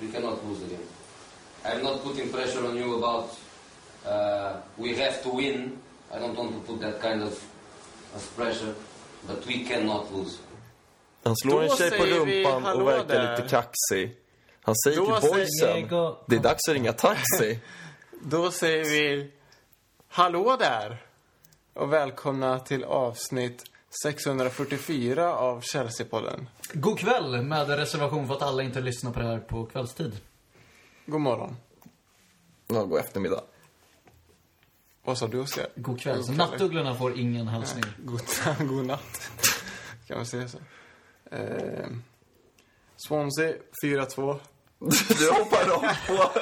We cannot lose the game. I'm not putting pressure on you about uh, we have to win. I don't want to put that kind of, of pressure, but we cannot lose. Han slår Då en tjej på säger rumpan och verkar där. lite kaxig. Han säger Då till säger boysen, jag- det är dags att ringa taxi. Då säger vi hallå där! Och välkomna till avsnitt 644 av Chelsea-podden. God kväll med reservation för att alla inte lyssnar på det här på kvällstid. God morgon. Ja, god eftermiddag. Vad sa du, Oskar? God kväll. God kväll. nattugglorna får ingen hälsning. God, god natt. Kan man säga så? Eh, Swansea 4-2. Du hoppar rakt på.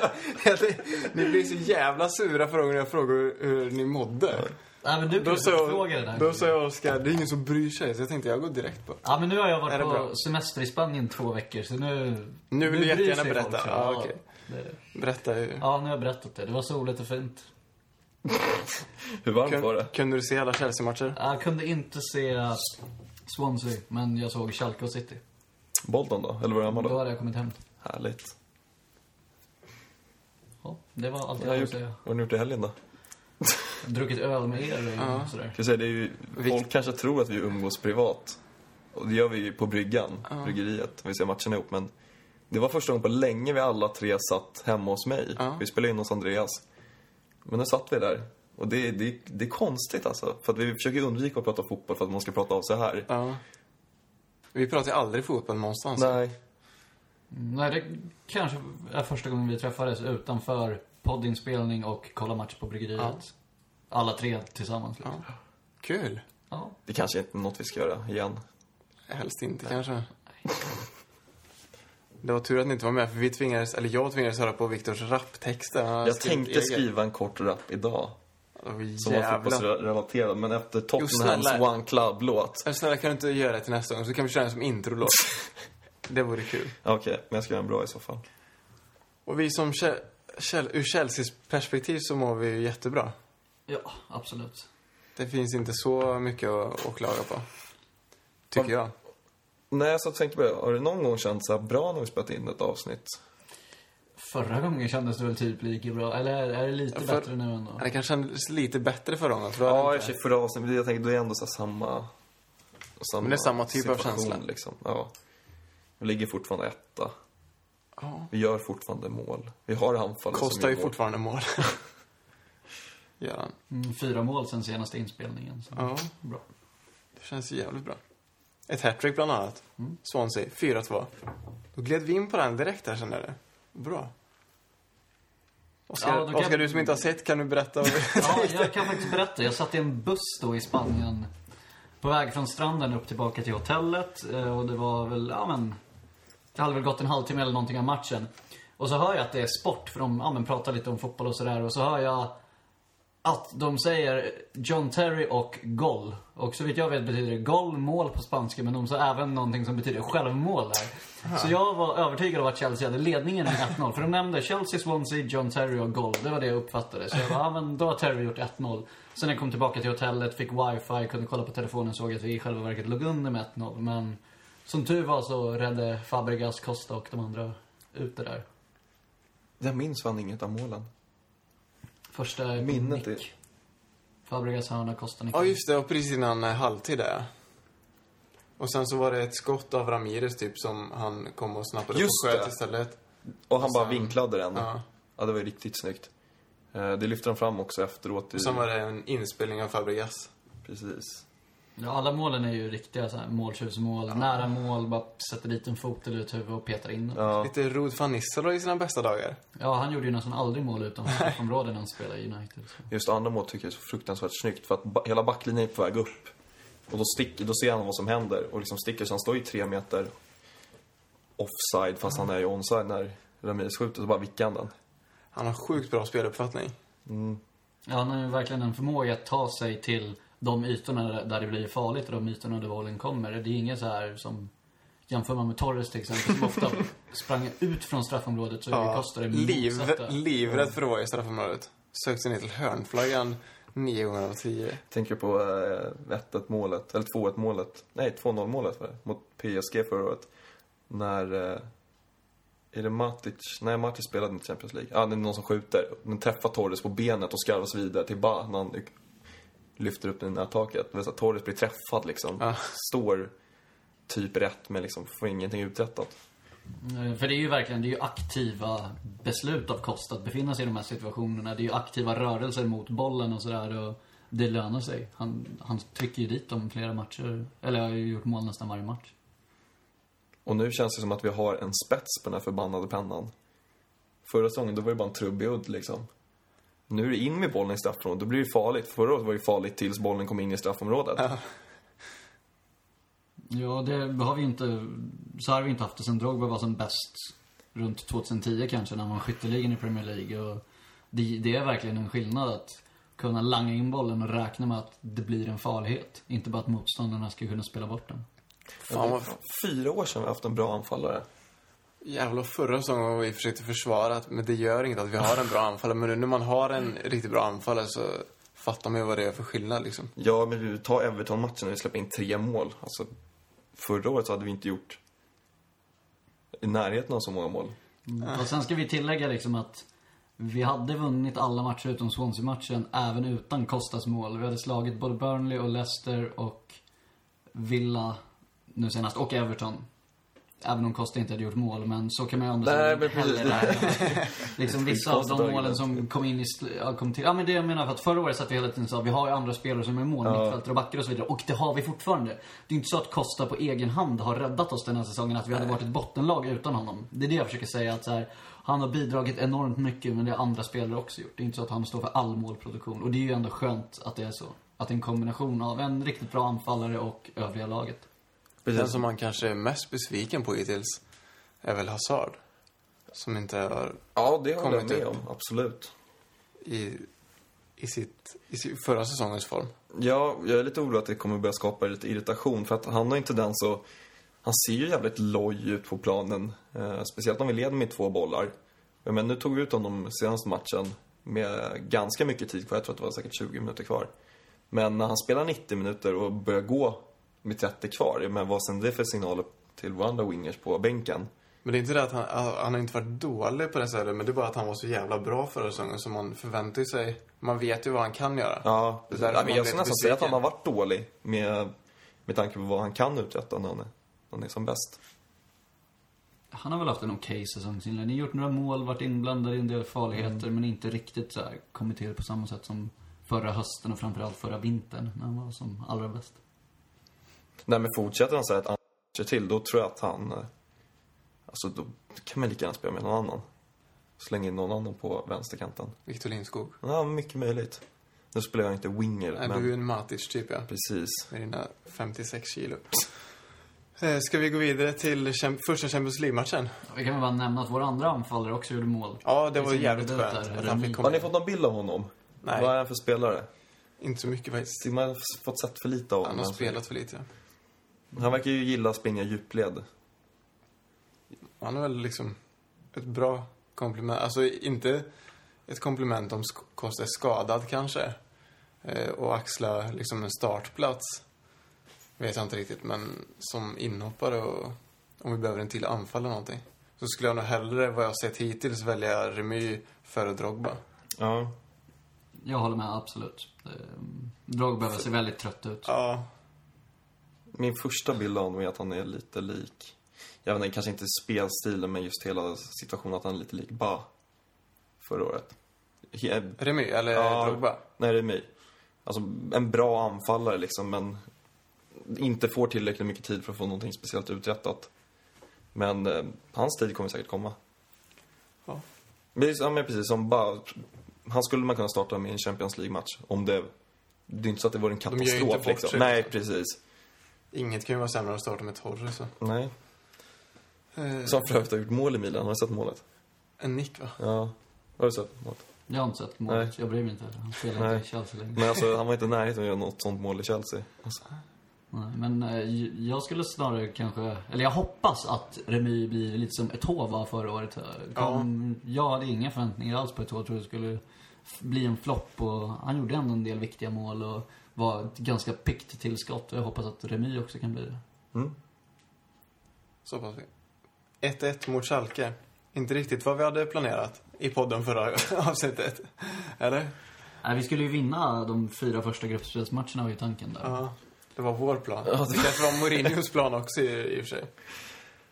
ni blir så jävla sura för gången jag frågar hur, hur ni mådde. Nej, men du Då ju fråga det där. då sa jag Oskar, det är ingen som bryr sig. Så jag tänkte jag går direkt på. Ja, men nu har jag varit på bra? semester i Spanien två veckor, så nu... Nu vill du jättegärna berätta. folk, Ja, okej. det- Berätta hur. Ja, nu har jag berättat det. Det var soligt och fint. Hur varmt var Kun, det? kunde du se alla Chelsea-matcher? Jag kunde inte se Swansea, men jag såg Schalke och City. Bolton då? Eller var det hemma Då då? hade jag kommit hem. Härligt. Ja, det var allt Jag jag har hade gjort, att säga. vad har ni gjort i helgen då? Druckit öl med er och sådär. Jag säga, det är ju, folk kanske tror att vi umgås privat. Och det gör vi ju på bryggan, bryggeriet. Vi ser matcherna ihop. Men det var första gången på länge vi alla tre satt hemma hos mig. Ja. Vi spelade in hos Andreas. Men nu satt vi där. Och det, det, det är konstigt alltså. För att vi försöker undvika att prata fotboll för att man ska prata av sig här. Ja. Vi pratar ju aldrig fotboll någonstans. Nej. Nej, det kanske är första gången vi träffades utanför poddinspelning och kolla match på bryggeriet. Alla tre tillsammans. Liksom. Ja. Kul. Ja. Det kanske inte är något vi ska göra igen. Helst inte kanske. Det var tur att ni inte var med, för vi tvingades, eller jag tvingades höra på Viktors raptexter. Jag tänkte egen. skriva en kort rap idag. Var Som var fotbollsrelaterad. Men efter Tottenhams. One Club-låt. Eller Snälla, kan du inte göra det till nästa gång? Så kan vi köra den som introlåt. det vore kul. Okej, men jag ska göra en bra i så fall. Och vi som, ur Chelseas perspektiv så mår vi ju jättebra. Ja, absolut. Det finns inte så mycket att, att klaga på. Tycker jag. Nej, jag satt och tänkte på det. Har det någon gång känts så här bra när vi spelat in ett avsnitt? Förra gången kändes det väl typ lika bra. Eller är, är det lite för- bättre nu ändå? Det kanske kändes lite bättre förra gången. För Ja, i och inte- för sig förra avsnittet. Jag tänkte, det är ändå så samma... samma Men det är samma typ av känsla. Liksom. Ja. Vi ligger fortfarande etta. Ja. Vi gör fortfarande mål. Vi har anfall Kostar ju fortfarande mål. Gör han. Mm, fyra mål sen senaste inspelningen. Så. Ja, Bra. det känns jävligt bra. Ett hattrick bland annat. Mm. Swansea, 4-2. Då gled vi in på den direkt där känner det. Bra. Oskar, Ja, då kan- Oskar, du som inte har sett, kan du berätta? Ja, jag kan faktiskt berätta. Jag satt i en buss då i Spanien. På väg från stranden upp tillbaka till hotellet. eh, Och det var väl, ja men... Det hade väl gått en halvtimme eller någonting av matchen. Och så hör jag att det är sport, för de ja, men, pratar lite om fotboll och sådär. Och så hör jag att de säger John Terry och goal. Och så vitt jag vet betyder det goal, mål på spanska, men de sa även någonting som betyder självmål där. Så jag var övertygad om att Chelsea hade ledningen med 1-0. För de nämnde Chelsea, Swansea, John Terry och goal. Det var det jag uppfattade. Så jag bara, ja men då har Terry gjort 1-0. Sen när jag kom tillbaka till hotellet, fick wifi, kunde kolla på telefonen, såg att vi i själva verket låg under med 1-0. Men som tur var så räddade Fabregas, Costa och de andra ut det där. Jag minns fan inget av målen. Första Minnet nick. Fabregas hörna, Costa nick. Ja, just det. Och precis innan eh, halvtid där. Och sen så var det ett skott av Ramirez typ som han kom och snappade Just och sköt det. istället. Och han Och bara sen- vinklade den. Ja. Ja, det var ju riktigt snyggt. Eh, Det lyfte de fram också efteråt. I, Och sen var det en inspelning av Fabregas. Precis. Ja, alla målen är ju riktiga så här, måltjuvsmål. Nära mål, bara sätter dit en fot eller ett huvud och petar in den. Ja, Lite Rod van Nistelrooy i sina bästa dagar. Ja, han gjorde ju nästan aldrig mål utanför straffområdet när han spelade i United. Så. just andra mål tycker jag är så fruktansvärt snyggt. För att ba- hela backlinjen är på väg upp. Och då, sticker, då ser han vad som händer. Och liksom sticker, så han står ju tre meter offside. Fast han är ju onside när Ramirez skjuter. Så bara vickar han den. Han har sjukt bra speluppfattning. Ja, han har ju verkligen en förmåga att ta sig till de ytorna där- det blir farligt och de ytorna där bollen kommer. Det är inget så här som Jämför man med Torres till exempel, som ofta sprang ut från straffområdet så det Costa det liv, livrädd för att vara i straffområdet. Sökte ner till hörnflaggan nio gånger av tio. Tänker på eh, 1-1 målet, eller 2-1 målet. Nej, 2-0 målet var det, mot PSG förra året. När eh, Är det Matic? Nej, Matic spelade inte Champions League. Ja, det är någon som skjuter. Den träffar Torres på benet och skarvas vidare till Ba när han lyfter upp den i nättaket. Det vill säga, Torres blir träffad liksom. Ja. Står typ rätt men liksom får ingenting uträttat. För det är ju verkligen, det är ju aktiva beslut av Costa att befinna sig i de här situationerna. Det är ju aktiva rörelser mot bollen och sådär och det lönar sig. Han, han trycker ju dit dem flera matcher. Eller har ju gjort mål nästan varje match. Och nu känns det som att vi har en spets på den här förbannade pennan. Förra säsongen, då var det bara en trubbig udd liksom. Nu är det in med bollen i straffområdet, då blir det farligt. Förra året var det farligt tills bollen kom in i straffområdet. Ja. Ja, det har vi inte, så har vi inte haft det sen Drogba var som bäst runt 2010 kanske, när han var skytteligan i Premier League. Och det, det är verkligen en skillnad att kunna langa in bollen och räkna med att det blir en farlighet. Inte bara att motståndarna ska kunna spela bort den. Fan vad Fyra år sedan vi haft en bra anfallare. Jävla förra säsongen var vi försökte försvara att men det gör inget att vi har en bra anfallare. Men nu när man har en riktigt bra anfallare så fattar man ju vad det är för skillnad liksom. Ja, men du tar Everton-matchen när vi släpper in tre mål. Alltså, förra året så hade vi inte gjort i närheten av så många mål. Och sen ska vi tillägga liksom att vi hade vunnit alla matcher utom Swansea-matchen, även utan Costas mål. Vi hade slagit både Burnley och Leicester och Villa nu senast, och Everton. Även om Costa inte hade gjort mål, men så kan man ju ändå Nej, men Liksom vissa av de målen som kom in i, kom till, ja men det jag menar för att förra året satt vi hela tiden och sa vi har ju andra spelare som är mål, Ja. mittfältare och backar och så vidare. Och det har vi fortfarande. Det är inte så att Costa på egen hand har räddat oss den här säsongen, att vi hade varit ett bottenlag utan honom. Det är det jag försöker säga, att så här, han har bidragit enormt mycket, men det har andra spelare också gjort. Det är inte så att han står för all målproduktion. Och det är ju ändå skönt att det är så. Att det är en kombination av en riktigt bra anfallare och övriga laget. Den Precis. som man kanske är mest besviken på hittills är väl Hazard. Som inte har Ja, det håller jag kommit med om. Absolut. i, i, sitt, i sin förra säsongens form. Ja, jag är lite orolig att det kommer börja skapa lite irritation. För att han har inte den så... Han ser ju jävligt loj ut på planen. Eh, speciellt om vi leder med två bollar. Men nu tog vi ut honom senaste matchen med ganska mycket tid kvar. Jag tror att det var säkert 20 minuter kvar. Men när han spelar 90 minuter och börjar gå med 30 kvar, men vad sen det för signaler till våra andra wingers på bänken? Men det är inte det att han, han har inte varit dålig på det sättet, men det är bara att han var så jävla bra förra säsongen så man förväntar sig, man vet ju vad han kan göra. Ja, Det är därför ja, men jag skulle nästan säga att han har varit dålig med, med tanke på vad han kan uträtta när han är, när han är som bäst. Han har väl haft en okej säsongsinledning. Gjort några mål, varit inblandad i en del farligheter, men inte riktigt så här kommit till på samma sätt som förra hösten och framförallt förra vintern, när han var som allra bäst. Nej, men fortsätter han så här ett matcher till, då tror jag att han... eh, Alltså, då kan man lika gärna spela med någon annan. Slänga in någon annan på vänsterkanten. Victor Lindskog. Ja, mycket möjligt. Nu spelar jag inte winger, Nej, men du är en Matic-typ, ja. precis. Med dina 56 kilo. Eh, Ska vi gå vidare till första Champions League-matchen? Vi kan väl bara nämna att vår andra anfallare också gjorde mål. Ja, det var sin jävligt skönt där, att han fick komma Har ni fått någon bild av honom? Nej. Vad är han för spelare? Inte så mycket faktiskt. Man har fått sett för lite av Han honom. har spelat för lite. Han verkar ju gilla att springa djupled. Han är väl liksom ett bra komplement. Alltså inte ett komplement om Kosta är skadad kanske. Eh, och axla liksom en startplats. Vet jag inte riktigt, men som inhoppare och om vi behöver en till anfall eller någonting. Så skulle jag nog hellre, vad jag sett hittills, välja Remy före Drogba. Ja. Jag håller med, absolut. Ehm, Drogba ser väldigt trött ut. Ja, Min första bild av honom är att han är lite lik, jag vet inte, kanske inte spelstilen, men just hela situationen att han är lite lik Ba förra året. He- Remy eller Ja. Drogba. Nej, det är mig. Alltså, en bra anfallare liksom, men inte får tillräckligt mycket tid för att få någonting speciellt uträttat. Men eh, hans tid kommer säkert komma. Ja. Men, ja, men precis som Ba, han skulle man kunna starta med en Champions League-match om det... Det är inte så att det vore en gör ju katastrof inte bort liksom. Nej, liksom. precis. Inget kan ju vara sämre än att starta med Torres. Så. Nej. Eh, Som för övrigt har gjort mål i Milan. Har du sett målet? En nick, va? Ja. Har du sett målet? Jag har inte sett målet, jag bryr mig inte. Han spelar Nej. inte i Chelsea längre. Men alltså, han var inte i närheten att göra något sånt mål i Chelsea. Alltså. Nej, men eh, jag skulle snarare kanske, eller jag hoppas att Remy blir lite som Eto'o var förra året. Kom, Jag hade inga förväntningar alls på Eto'o. Jag trodde det skulle bli en flopp och han gjorde ändå en del viktiga mål och var ett ganska piggt tillskott. Och jag hoppas att Remy också kan bli det. Mm. Så pass. 1-1 mot Schalke. inte riktigt vad vi hade planerat i podden förra avsnittet. Eller? Nej, vi skulle ju vinna de fyra första gruppspelsmatcherna var ju tanken där. Ja, det var vår plan. Det kanske var Mourinhos plan också i, i och för sig.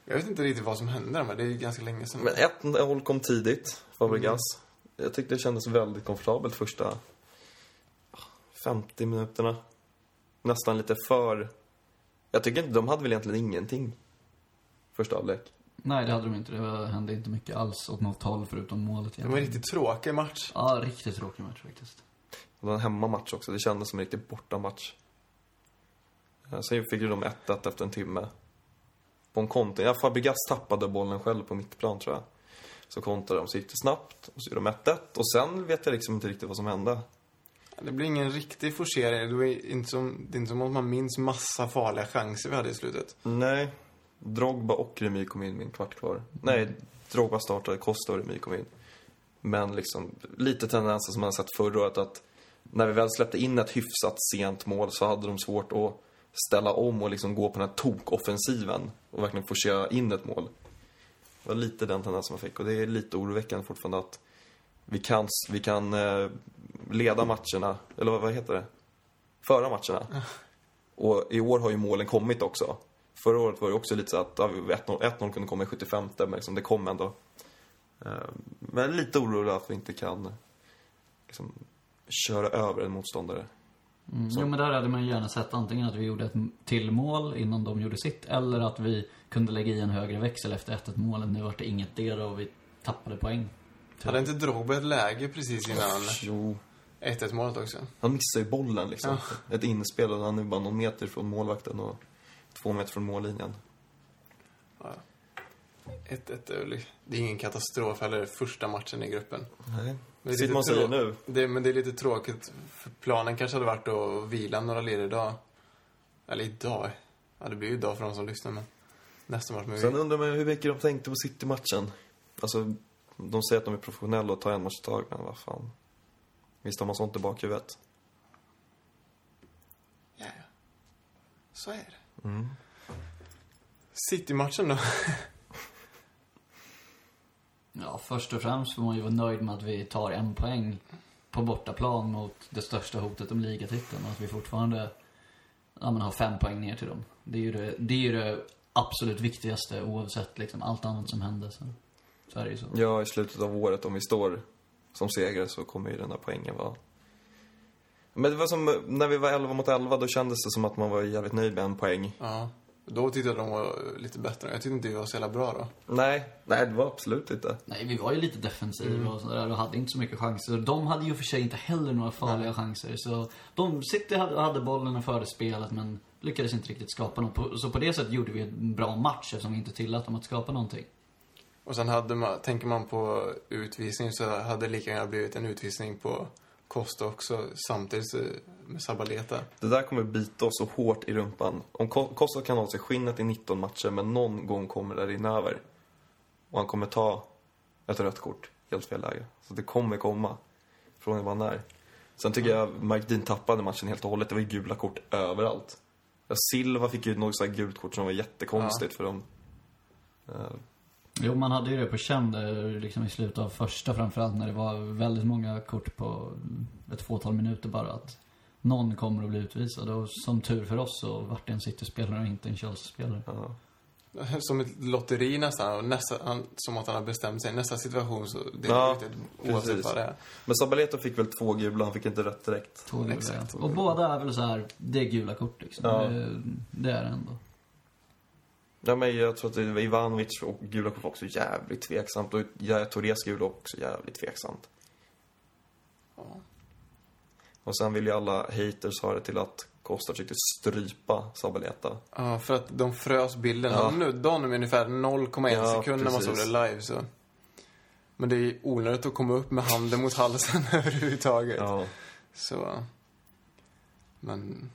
Jag vet inte riktigt vad som hände men det är ju ganska länge sedan. Men 1-0 kom tidigt, Fabregas. Jag tyckte det kändes väldigt komfortabelt första 50 minuterna. Nästan lite för... Jag tycker inte, de hade väl egentligen ingenting första halvlek. Nej, det hade de inte. Det hände inte mycket alls åt något håll förutom målet. Det var en riktigt tråkig match. Ja, riktigt tråkig match faktiskt. Det var en hemmamatch också, det kändes som en riktig bortamatch. Eh, Sen fick ju de 1-1 efter en timme. På en kontring. Ja, Fabregas tappade bollen själv på mittplan tror jag. Så kontrade de, så gick det snabbt. Och så gjorde de 1-1. Och sen vet jag liksom inte riktigt vad som hände. Det blir ingen riktig forcering. Det, är inte som, det är inte som att man minns massa farliga chanser vi hade i slutet. Nej. Drogba och Remy kom in med en kvart kvar. Nej, Drogba startade, Costa och Remy kom in. Men liksom, lite tendenser som man har sett förra året att när vi väl släppte in ett hyfsat sent mål så hade de svårt att ställa om och liksom gå på den här tokoffensiven. och verkligen forcera in ett mål. Det var lite den tendensen man fick och det är lite oroväckande fortfarande att vi kan, vi kan eh, leda matcherna, eller vad, heter det? Föra matcherna. Och i år har ju målen kommit också. Förra året var det också lite så att ja, 1-0 1-0 kunde komma i 75 men liksom, det kom ändå. Eh, Men lite orolig att vi inte kan liksom, köra över en motståndare. Mm. Jo, men där hade man gärna sett antingen att vi gjorde ett till mål innan de gjorde sitt, eller att vi kunde lägga i en högre växel efter 1-1 målen. Nu vart det inget där och vi tappade poäng. Hade inte Drogba ett läge precis innan Jo, 1-1 målet också? han missar ju bollen liksom. Ett inspel och han är bara någon meter från målvakten och två meter från mållinjen. 1-1 är väl, det är ingen katastrof heller, första matchen i gruppen. Nej. Men det är man säger nu. Det, men det är lite tråkigt, för planen kanske hade varit att vila några lir idag. Eller idag. Ja, det blir ju idag för de som lyssnar, men nästa match. Sen undrar man ju hur mycket de tänkte på City-matchen. Alltså, de säger att de är professionella och tar en match i taget, men vad fan. Visst har man sånt i bakhuvudet. ja, ja. Så är det. Mm. City-matchen då? Ja, först och främst får man ju vara nöjd med att vi tar en poäng på bortaplan mot det största hotet om ligatiteln och att vi fortfarande ja, men har fem poäng ner till dem. Det är ju det, det, är ju det absolut viktigaste oavsett liksom allt annat som händer. Så, så är det ju så. Ja, i slutet av året, om vi står som segrare så kommer ju den här poängen vara... Men det var som när vi var 11 mot 11, då kändes det som att man var jävligt nöjd med en poäng. Ja. Då tyckte jag de var lite bättre. Jag tyckte inte vi var så jävla bra då. Nej, nej det var absolut inte. Nej, vi var ju lite defensiva och sådär och hade inte så mycket chanser. De hade ju för sig inte heller några farliga chanser. Så de, City hade, hade bollen och förde spelet men lyckades inte riktigt skapa något. Så på det sättet gjorde vi en bra match eftersom vi inte tillät dem att skapa någonting. Och sen hade man, tänker man på utvisning så hade det lika gärna blivit en utvisning på Costa också samtidigt med Sabaleta. Det där kommer bita oss så hårt i rumpan. Om Costa kan ha sig skinnet i 19 matcher, men någon gång kommer det rinna över. Och han kommer ta ett rött kort, helt fel läge. Så det kommer komma. Frågan är bara när. Sen tycker jag Mike Dean tappade matchen helt och hållet. Det var ju gula kort överallt. Ja, Silva fick ju något så här gult kort som var jättekonstigt för dem. Eh, Jo, man hade ju det på känn där, liksom i slutet av första framförallt när det var väldigt många kort på ett fåtal minuter bara att någon kommer att bli utvisad. Och som tur för oss så vart det en City-spelare och inte en Chelsea-spelare. ja. Som ett lotteri nästan. Och nästa, han, som att han har bestämt sig. Nästa situation så det är Ja, riktigt oavsett precis. vad det är. Men Sabaleta fick väl två gula, han fick inte rätt direkt. Två gula, Exakt. ja. Och båda är väl så här, det är gula kort liksom. Ja. Det, det är det ändå. Ja, men jag tror att Ivanovic och gula kort var också jävligt tveksamt. Och Torres gula också jävligt tveksamt. Ja. Och sen vill ju alla haters ha det till att Costa försökte strypa Sabaleta. Ja, för att de frös bilden. Ja. Nuddade honom i ungefär 0,1 Ja, sekund när man såg det live. Så. Men det är onödigt att komma upp med handen mot halsen överhuvudtaget. Ja, Så... Men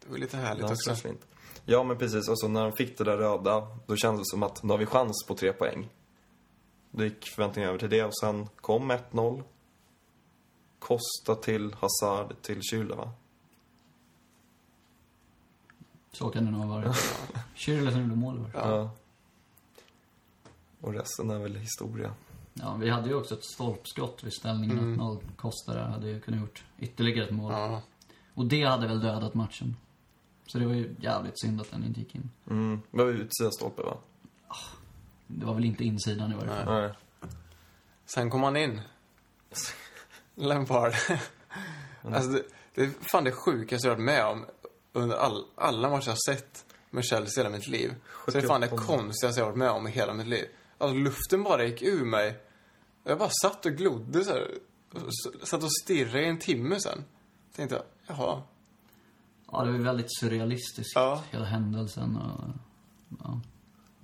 det var lite härligt också. Fint. Ja, men precis. Alltså när de fick det där röda, då kändes det som att nu har vi chans på tre poäng. Då gick förväntningarna över till det och sen kom 1-0. Costa till Hazard till Schürrle, va? Så kan det nog ha varit. Schürrle som gjorde mål det. Ja. Och resten är väl historia. Ja, vi hade ju också ett stolpskott vid ställningen 1-0. Costa där hade ju kunnat gjort ytterligare ett mål. Ja. Och det hade väl dödat matchen. Så det var ju jävligt synd att den inte gick in. Mm. Det var ju utsida stolpe va? Det var väl inte insidan i varje fall. Nej. Sen kom han in. Lampard. alltså, det, det är fan det sjukaste jag har varit med om under all, alla matcher jag har sett med Chelsea hela mitt liv. Så det är fan det 78. konstigaste jag har varit med om i hela mitt liv. Alltså luften bara gick ur mig. Jag bara satt och glodde så här. Satt och stirrade i en timme sen. Tänkte jag, jaha. Ja, det var väldigt surrealistiskt, Ja. hela händelsen och... Ja.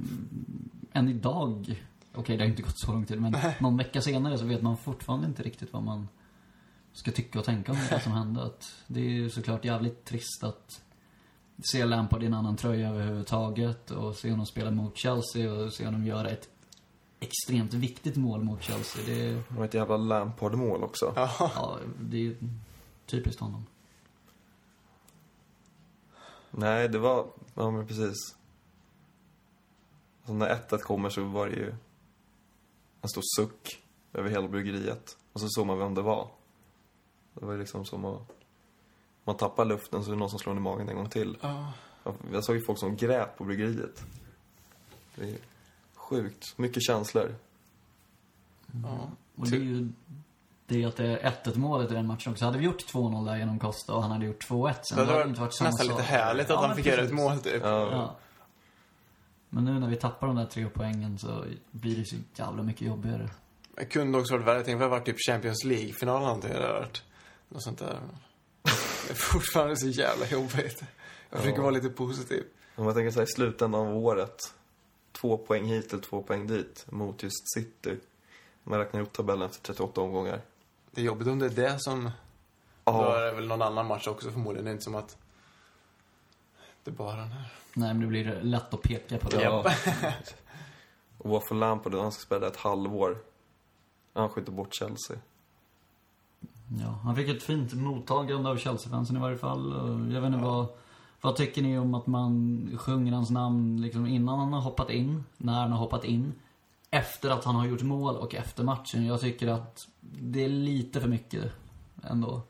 Mm, Än idag, okej det har inte gått så lång tid, men någon vecka senare så vet man fortfarande inte riktigt vad man ska tycka och tänka om det som hände. Att det är ju såklart jävligt trist att se Lampard i en annan tröja överhuvudtaget och se honom spela mot Chelsea och se honom göra ett extremt viktigt mål mot Chelsea. Det, Det var ett jävla Lampard-mål också. Ja. det är typiskt honom. Nej, det var... Ja, men precis. Alltså, när 1 kommer så var det ju en stor suck över hela bryggeriet. Och så såg man vem det var. Det var ju liksom som att... Man tappar luften så är det någon som slår en i magen en gång till. Ja. Jag såg ju folk som grät på bryggeriet. Det är sjukt. Mycket känslor. ja. Och det är ju det att det är 1-1 målet i den matchen också. Hade vi gjort 2-0 där genom Costa och han hade gjort 2-1 sen, Det hade hade det inte varit samma nästan sak. lite härligt att Ja, han men fick göra ett mål typ. Ja. Ja. Men nu när vi tappar de där tre poängen så blir det så jävla mycket jobbigare. Det kunde också varit värre. Jag tänkte det varit typ Champions League-final eller någonting. Det hade varit något sånt där. Det är fortfarande så jävla jobbigt. Jag försöker Ja. vara lite positiv. Om jag tänker här, i slutändan av året. Två poäng hit eller två poäng dit mot just City. Man räknar ihop tabellen efter 38 omgångar. Det är jobbigt om det är det som... Då Ja, är det väl någon annan match också förmodligen. Det är inte som att det är bara den här. Nej, men det blir lätt att peka på det. Ja. Och vad får Lampard då? Han ska spela ett halvår. Han skjuter bort Chelsea. Ja, han fick ett fint mottagande av Chelsea-fansen i varje fall. Jag vet inte vad... Vad tycker ni om att man sjunger hans namn liksom innan han har hoppat in, när han har hoppat in, efter att han har gjort mål och efter matchen? Jag tycker att det är lite för mycket ändå.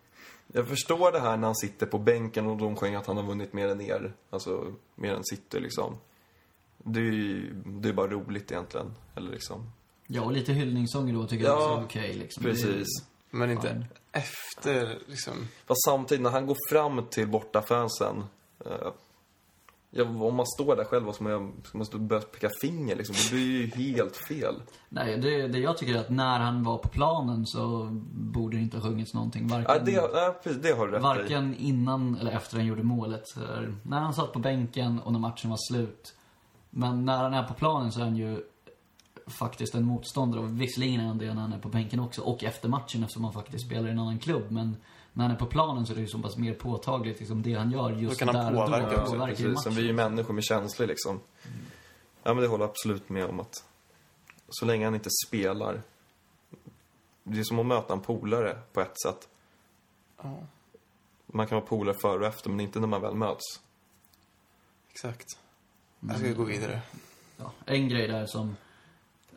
Jag förstår det här när han sitter på bänken och de sjunger att han har vunnit mer än er. Alltså, mer än City liksom. Det är ju det är bara roligt egentligen. Eller liksom. Ja, och lite hyllningssånger då tycker jag Ja, också är okej liksom. Precis. Men inte Fine. efter liksom... Fast samtidigt, när han går fram till bortafansen. Eh, ja, om man står där själv, vad ska man? Ska man stå och börja peka finger liksom? Det blir ju helt fel. Nej, det, det jag tycker är att när han var på planen så borde det inte ha sjungits någonting. Varken, Ja, det, ja, precis, det har du rätt i. varken innan eller efter han gjorde målet. Så När han satt på bänken och när matchen var slut. Men när han är på planen så är han ju faktiskt en motståndare. Och visserligen är han det när han är på bänken också. Och efter matchen eftersom han faktiskt spelar i en annan klubb. Men när han är på planen så är det ju så pass mer påtagligt liksom det han gör just Då kan han där och påverka då. också, Precis, sen vi är ju människor med känslor liksom. Ja, men det håller jag absolut med om att så länge han inte spelar. Det är som att möta en polare på ett sätt. Ja, Man kan vara polare före och efter, men inte när man väl möts. exakt. Jag ska gå vidare. ja, en grej där som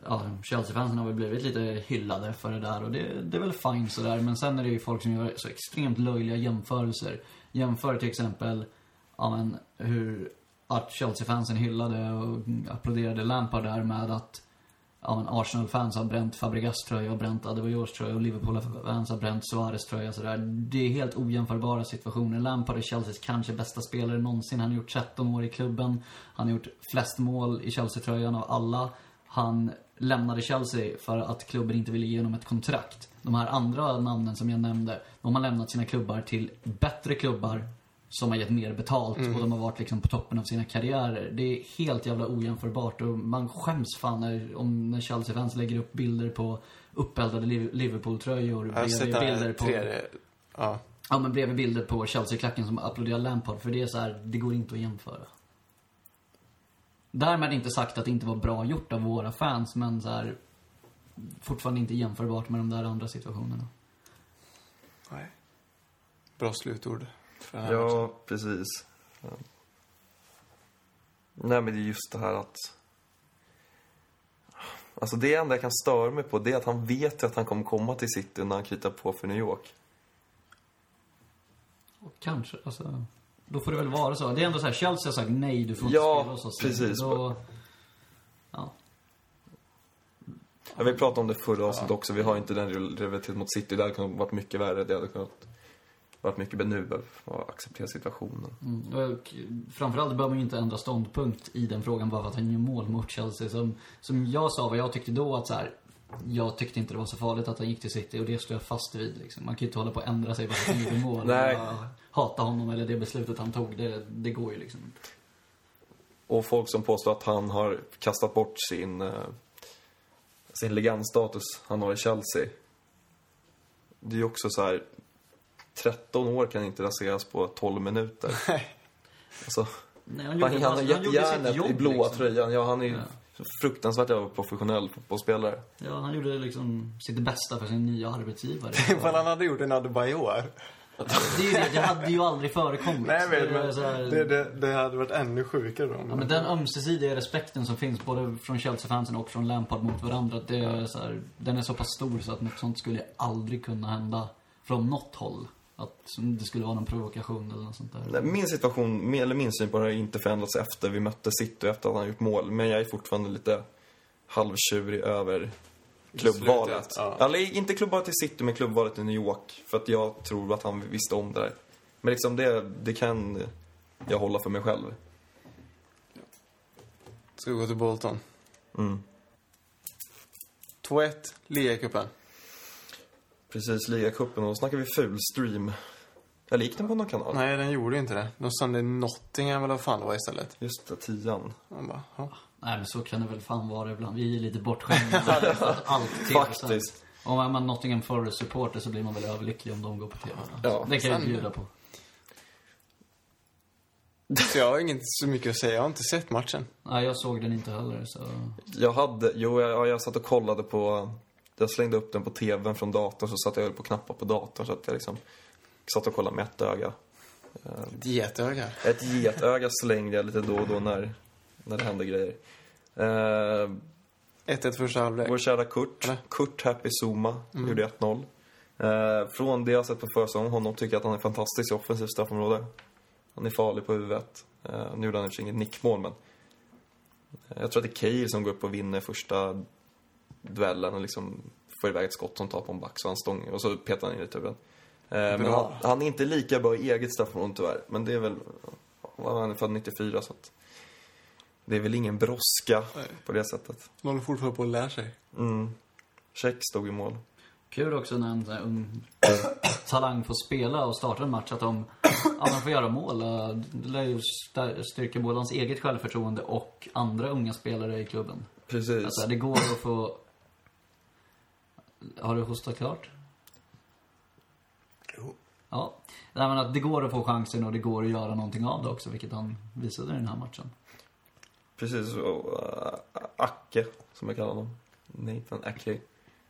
ja, Chelsea-fansen har väl blivit lite hyllade för det där och det, det är väl fine sådär. Men sen är det ju folk som gör så extremt löjliga jämförelser. Jämför till exempel, ja men hur att Chelsea-fansen hyllade och applåderade Lampard där med att ja, men Arsenal-fans har bränt Fabregas tröja och bränt Adebayors tröja och Liverpool-fans har bränt Suarez tröja sådär. Det är helt ojämförbara situationer. Lampard är Chelseas kanske bästa spelare någonsin. Han har gjort 13 år i klubben. Han har gjort flest mål i Chelsea-tröjan av alla. Han lämnade Chelsea för att klubben inte ville ge honom ett kontrakt. De här andra namnen som jag nämnde, de har lämnat sina klubbar till bättre klubbar som har gett mer betalt och de har varit liksom på toppen av sina karriärer. Det är helt jävla ojämförbart och man skäms fan när, om när Chelsea-fans lägger upp bilder på uppeldade Liv- Liverpool-tröjor bredvid bilder på, tredje... Ja. ja men bredvid bilder på Chelsea-klacken som applåderar Lampard för det är så här, det går inte att jämföra. Därmed inte sagt att det inte var bra gjort av våra fans men så här, fortfarande inte jämförbart med de där andra situationerna. Nej. Bra slutord. För den här matchen. Ja, precis. Ja. Nej, men det är just det här att... Alltså det enda jag kan störa mig på det är att han vet att han kommer komma till City när han kritar på för New York. Och kanske, alltså. Då får det väl vara så. Det är ändå så här, Chelsea har sagt nej, du får inte Ja, spela hos oss. precis. Då, ja. Ja, vi pratade om det förra avsnittet också. Vi har inte den rivaliteten mot City. Det hade kunnat varit mycket värre. Det hade kunnat varit mycket benuva och acceptera situationen. Mm, och framförallt behöver man ju inte ändra ståndpunkt i den frågan bara för att han gör mål mot Chelsea. Som, som jag sa, vad jag tyckte då att så här, jag tyckte inte det var så farligt att han gick till City och det står jag fast vid. Liksom. Man kan ju inte hålla på att ändra sig bara för att han gjorde mål. Nej. Hata honom eller det beslutet han tog. Det, det går ju liksom inte. Och folk som påstår att han har kastat bort sin, eh, sin legendstatus han har i Chelsea. Det är ju också så här... 13 år kan inte raseras på 12 minuter. Alltså, Nej, han han, gjorde, han, han, han gett gjorde sitt jobb i blåa liksom. tröjan. Ja, han är Ja. Fruktansvärt jävla professionell fotbollsspelare. Ja, han gjorde liksom sitt bästa för sin nya arbetsgivare. Ifall han hade gjort en Adebayor. Det är ju det, det hade ju aldrig förekommit. Nej, Det men, är men så här- det, det, det hade varit ännu sjukare då. Ja, men den ömsesidiga respekten som finns både från Chelsea-fansen och från Lampard mot varandra, det är så här, den är så pass stor så att något sånt skulle aldrig kunna hända från något håll. Att det skulle vara någon provokation eller något sånt där. Nej, Min situation, eller min syn på det har inte förändrats efter vi mötte City efter att han gjort mål. Men jag är fortfarande lite halvtjurig över klubbvalet. Ja. Eller inte klubbvalet i City, men klubbvalet i New York. För att jag tror att han visste om det där. Men liksom det, det kan jag hålla för mig själv. Ska vi gå till Bolton? Mm. 2-1, ligacupen. Precis, ligacupen. Och då snackar vi fulstream. Eller gick den på någon kanal? Nej, den gjorde inte det. De sände Nottingham eller vad fan det var istället. Just det, tian. Man bara, ja. Nej men så kan det väl fan vara ibland. Vi är lite bortskämda. Att Allt TV Faktiskt. Om man är man Nottingham Forest-supporter så blir man väl överlycklig om de går på TV. Ja, det kan jag bjuda på. Så jag har inte så mycket att säga. Jag har inte sett matchen. Nej, jag såg den inte heller så... Jag hade, jo jag, jag satt och kollade på, jag slängde upp den på tvn från datorn så satt jag höll på att knappa på datorn så att jag liksom satt och kollade med ett öga. Ett getöga. Ett getöga slängde jag lite då och då när, när det hände grejer. Eh, 1-1 första halvlek. vår kära Kurt, Eller? Kurt Happy Zuma, gjorde 1-0. Eh, från det jag sett på försäsongen, honom tycker jag att han är fantastisk i offensivt straffområde. Han är farlig på huvudet. Eh, nu gjorde han i inget nickmål, men eh, jag tror att det är Keir som går upp och vinner första duellen och liksom får iväg ett skott som tar på en back så han stång och så petar han in i returen. Eh, men han, han är inte lika bra i eget straffområde tyvärr. Men det är väl, han är född 94 så att det är väl ingen brådska på det sättet. De håller fortfarande på att lära sig. Mm. Check stod i mål. Kul också när en ung talang får spela och starta en match, att de ja, man får göra mål. Det lär ju styrka både hans eget självförtroende och andra unga spelare i klubben. Precis. Alltså, det går att få... Har du hostat klart? Jo. Ja. Nej, men att det går att få chansen och det går att göra någonting av det också, vilket han visade i den här matchen. Precis. Och, uh, Acke, som jag kallar honom. Nathan Acke.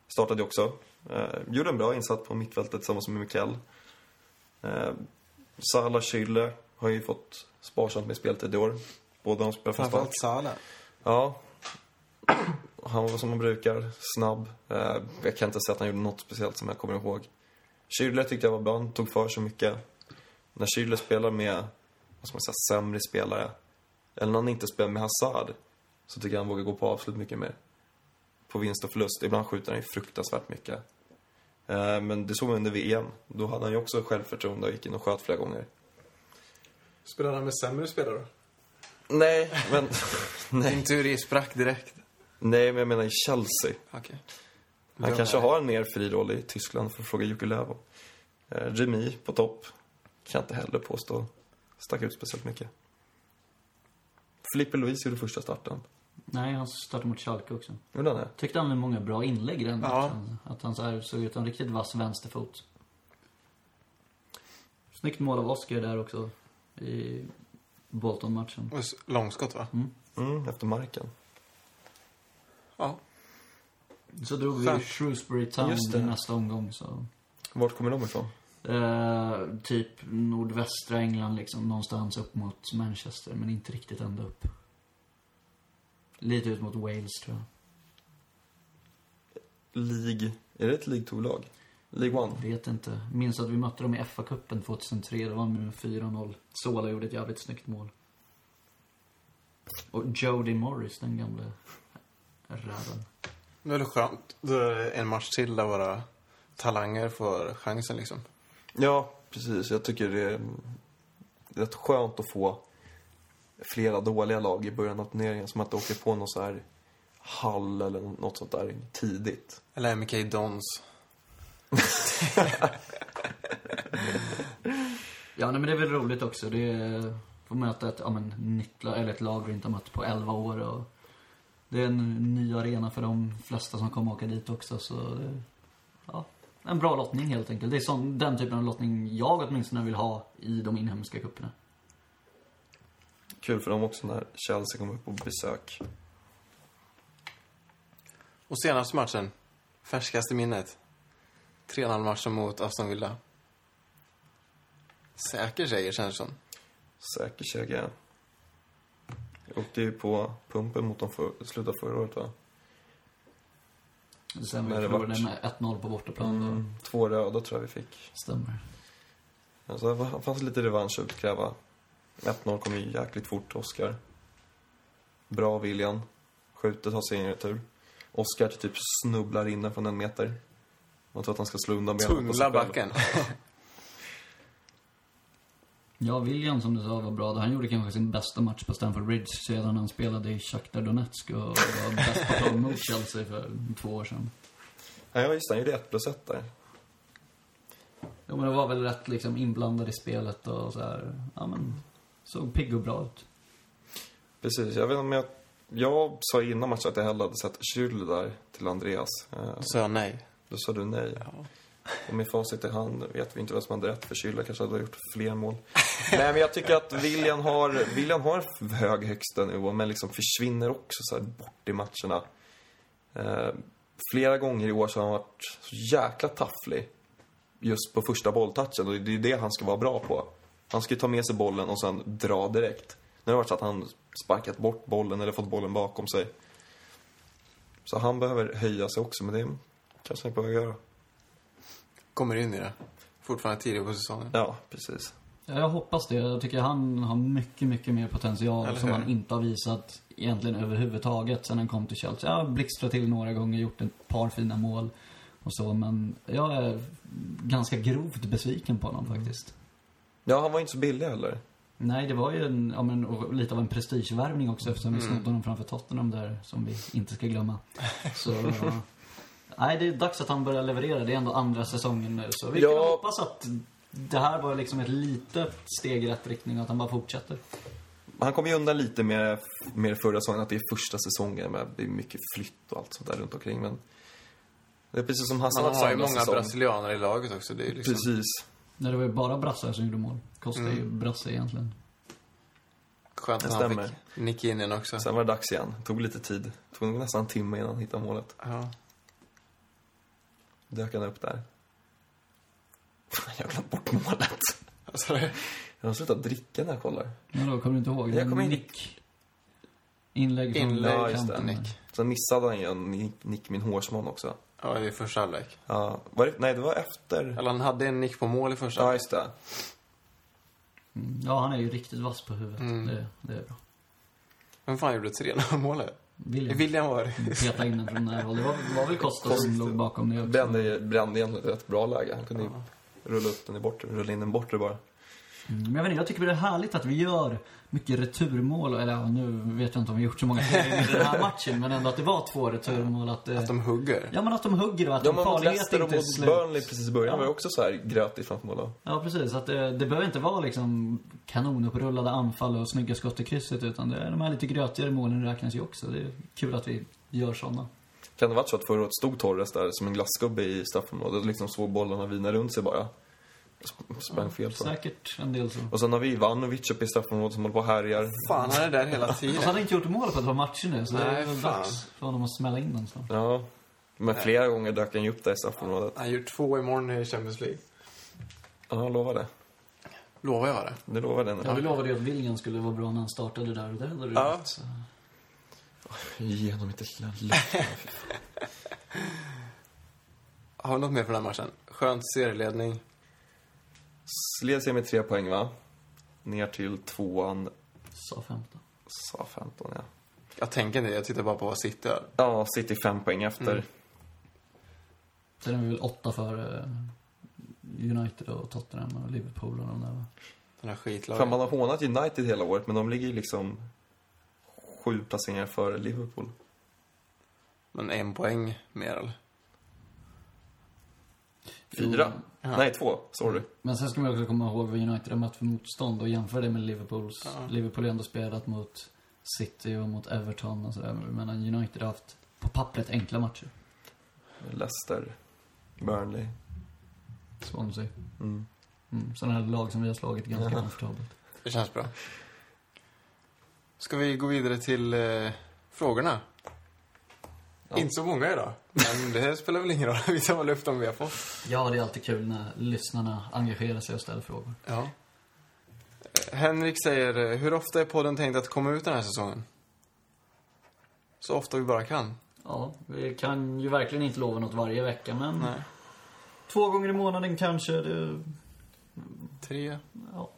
Startade ju också. Uh, gjorde en bra insats på mittfältet tillsammans med Mikael. Uh, Salah Schüller har ju fått sparsamt med speltid i år. Båda de spelar från start. Framförallt Salah. Ja. Han var som man brukar, snabb. Eh, jag kan inte säga att han gjorde något speciellt som jag kommer ihåg. Schürrle tyckte jag var bra, han tog för sig mycket. När Schürrle spelar med, vad ska man säga, sämre spelare. Eller när han inte spelar med Hazard. Så tycker jag han vågar gå på avslut mycket mer. På vinst och förlust. Ibland skjuter han ju fruktansvärt mycket. Eh, men det såg vi under VM. Då hade han ju också självförtroende och gick in och sköt flera gånger. Spelar han med sämre spelare då? Nej, men... nej. Din teori sprack direkt. Nej, men jag menar i Chelsea. Okej. Han Ja, kanske har en mer fri roll i Tyskland, för att fråga Jocke Löw om. Eh, Remi på topp. Kan jag inte heller påstå stack ut speciellt mycket. Filippe Luis gjorde första starten. Nej, han startade mot Schalke också. Gjorde han det? Tyckte han hade många bra inlägg i den Ja. Att han så här såg ut som en riktigt vass vänsterfot. Snyggt mål av Oscar där också. I Bolton-matchen. Långskott va? Mm, efter marken. Ja. Så drog vi Skönt. Shrewsbury Town Just det. i nästa omgång. Så. Vart kommer de ifrån? Eh, typ nordvästra England liksom. Någonstans upp mot Manchester, men inte riktigt ända upp. Lite ut mot Wales tror jag. League... Är det ett League 2-lag? League One? Vet inte. Minns att vi mötte dem i FA-cupen 2003. Det var med 4-0. Sola gjorde ett jävligt snyggt mål. Och Jody Morris, den gamle räven. Det är väl skönt. Då är en match till där våra talanger får chansen liksom. Ja, precis. Jag tycker det är rätt skönt att få flera dåliga lag i början av turneringen. Som att åker på någon så här Hall eller något sånt där tidigt. Eller MK Dons. Ja, nej, men det är väl roligt också. Det är, få möta ett, ja, men, nytt eller ett lag vi inte har mött på 11 år. Och det är en ny arena för de flesta som kommer åka dit också. Så ja, en bra lottning helt enkelt. Det är sån, den typen av lottning jag åtminstone vill ha i de inhemska cuperna. Kul för dem också när Chelsea kommer upp på besök. Och senaste matchen. Färskaste minnet. 3-0 matchen mot Aston Villa. Säker seger känns det som. Säker seger. Åkte ju på pumpen mot dem för, slutet av förra året va? Sen När vi det förlorade vart- med 1-0 på bortaplan. då. Mm, två röda tror jag vi fick. Stämmer. Alltså, det fanns lite revansch att utkräva. 1-0 kom ju jäkligt fort, Oscar. Bra William. Skjuter, tar sig in i retur. Oscar typ snubblar in den från en meter. Man tror att han ska slå undan benen på sig Tunnla själv. backen. Ja, William som du sa var bra. Han gjorde kanske sin bästa match på Stamford Bridge sedan han spelade i Shakhtar Donetsk och var bäst på plan mot Chelsea för två år sedan. Ja, just det. Han gjorde 1 plus 1 där. Ja, men det var väl rätt liksom inblandad i spelet och så här. Ja, men såg pigg och bra ut. Precis. Jag vet inte om jag... Jag sa innan matchen att jag hellre hade sett Schürrle där till Andreas. Eh, Då sa jag nej. Då sa du nej. Och med facit i hand vet vi inte vem som hade rätt. Förkylda kanske hade gjort fler mål. nej, men jag tycker att William har, William har hög högsta nivå, men liksom försvinner också så här bort i matcherna. Eh, flera gånger i år så har han varit så jäkla tafflig. Just på första bolltouchen. Och det är ju det han ska vara bra på. Han ska ju ta med sig bollen och sen dra direkt. Nu har det varit så att han sparkat bort bollen eller fått bollen bakom sig. Så han behöver höja sig också, men det kanske han behöver göra. Kommer in i det. Fortfarande tidigt på säsongen. Ja, precis. Ja, jag hoppas det. Jag tycker han har mycket, mycket mer potential som han inte har visat egentligen överhuvudtaget sen han kom till Chelsea. Jag har blixtrat till några gånger, gjort ett par fina mål och så, men jag är ganska grovt besviken på honom faktiskt. Ja, han var inte så billig heller. Nej, det var ju en, ja, men, lite av en prestigevärvning också eftersom vi Mm. snodde honom framför Tottenham där, som vi inte ska glömma. Så, ja. Nej, det är dags att han börjar leverera. Det är ändå andra säsongen nu, så vi kan Ja. hoppas att det här var liksom ett litet steg i rätt riktning och att han bara fortsätter. Han kom ju undan lite med, med förra säsongen, att det är första säsongen med det är mycket flytt och allt sånt där runt omkring. Men det är precis som Hassan Man har ju många säsong. brasilianer i laget också. Det är ju liksom... Precis. Nej, det var ju bara brassar som gjorde mål. Kostar ju Mm. brasse egentligen. Skönt att han fick nicka in den också. Sen var det dags igen. Tog lite tid. Tog nog nästan en timme innan han hittade målet. Ja. Dök han upp där. Jag har glömt bort målet. Alltså, Jag har slutat dricka när jag kollar. Men då kommer du inte ihåg? Jag kommer nick. Inlägg från Inlägg, Ja, just det. kanten. Nick. Sen missade han ju en nick, nick min hårsmån också. Ja, det är första halvlek. Ja, var det, nej, det var efter. Eller han hade en nick på mål i första Ja, halvlek. just det. Mm. Ja, han är ju riktigt vass på huvudet. Mm. Det, det är bra. Vem fan gjorde 3-0 målet? William. William var det. Peta in den från nära håll. Det var, var väl Costa som Costa. låg bakom det också. Brände, brände egentligen ett rätt bra läge. Han kunde ju Ja. rulla upp den i bortre, rulla in den bortre bara. Mm, Men jag vet inte, jag tycker det är härligt att vi gör mycket returmål. Eller ja, nu vet jag inte om vi gjort så många i den här matchen. Men ändå att det var två returmål. Att, det, Att de hugger. Ja, men att de hugger och att Ja, de farlighet inte är mot slut. Burnley precis i början Ja. var det också så här grötigt framför mål. Ja, precis. Att det, det behöver inte vara liksom kanonuprullade anfall och snygga skott i krysset. Utan det, de här lite grötigare målen räknas ju också. Det är kul att vi gör sådana. Kan det varit så att förra året stod Torres där som en glassgubbe i straffområdet och liksom såg bollarna vina runt sig bara? Sp- Sprang fel på. Säkert en del så. Och sen har vi Ivanovic uppe i straffområdet som håller på och härjar. Fan, han är där hela Och så tiden. hade han inte gjort mål på ett par matcher nu. Så det Nej, är väl fan. dags för honom att smälla in den snart. Ja. Men flera gånger dök han ju upp där i straffområdet. Han gör två imorgon i Champions League. Ja, jag lovar det. Lovar jag det. Det lovar den. Ja, vi lovade ju att William skulle vara bra när han startade där och det hade du Ja. rätt. Så. Ge honom inte lilla lätt. Har vi något mer från den här matchen? Skönt serieledning. Led sig med tre poäng, va? Ner till tvåan, Sa 15. sa 15, ja. Jag tänker inte, jag tittar bara på vad City har. Ja, City fem poäng efter. Mm. Sen är vi väl åtta för eh, United och Tottenham och Liverpool och de där va? Den här Fan, skitlagen. man har hånat United hela året, men de ligger ju liksom sju placeringar före Liverpool. Men en poäng mer eller? Fyra? Ja. Nej, två. Sorry. Men sen ska man också komma ihåg vad United har mött för motstånd och jämföra det med Liverpools. Ja. Liverpool har ändå spelat mot City och mot Everton och sådär. Men United har haft på pappret enkla matcher. Leicester, Burnley. Swansea. Mm. Mm, sådana här lag som vi har slagit ganska Ja. komfortabelt. Det känns bra. Ska vi gå vidare till eh, frågorna? Ja. Inte så många idag, men det spelar väl ingen roll. Vi tar väl upp dem vi har fått. Ja, det är alltid kul när lyssnarna engagerar sig och ställer frågor. Ja. Henrik säger, hur ofta är podden tänkt att komma ut den här säsongen? Så ofta vi bara kan. Ja, vi kan ju verkligen inte lova något varje vecka, men Nej. två gånger i månaden kanske. Det, Tre. ja.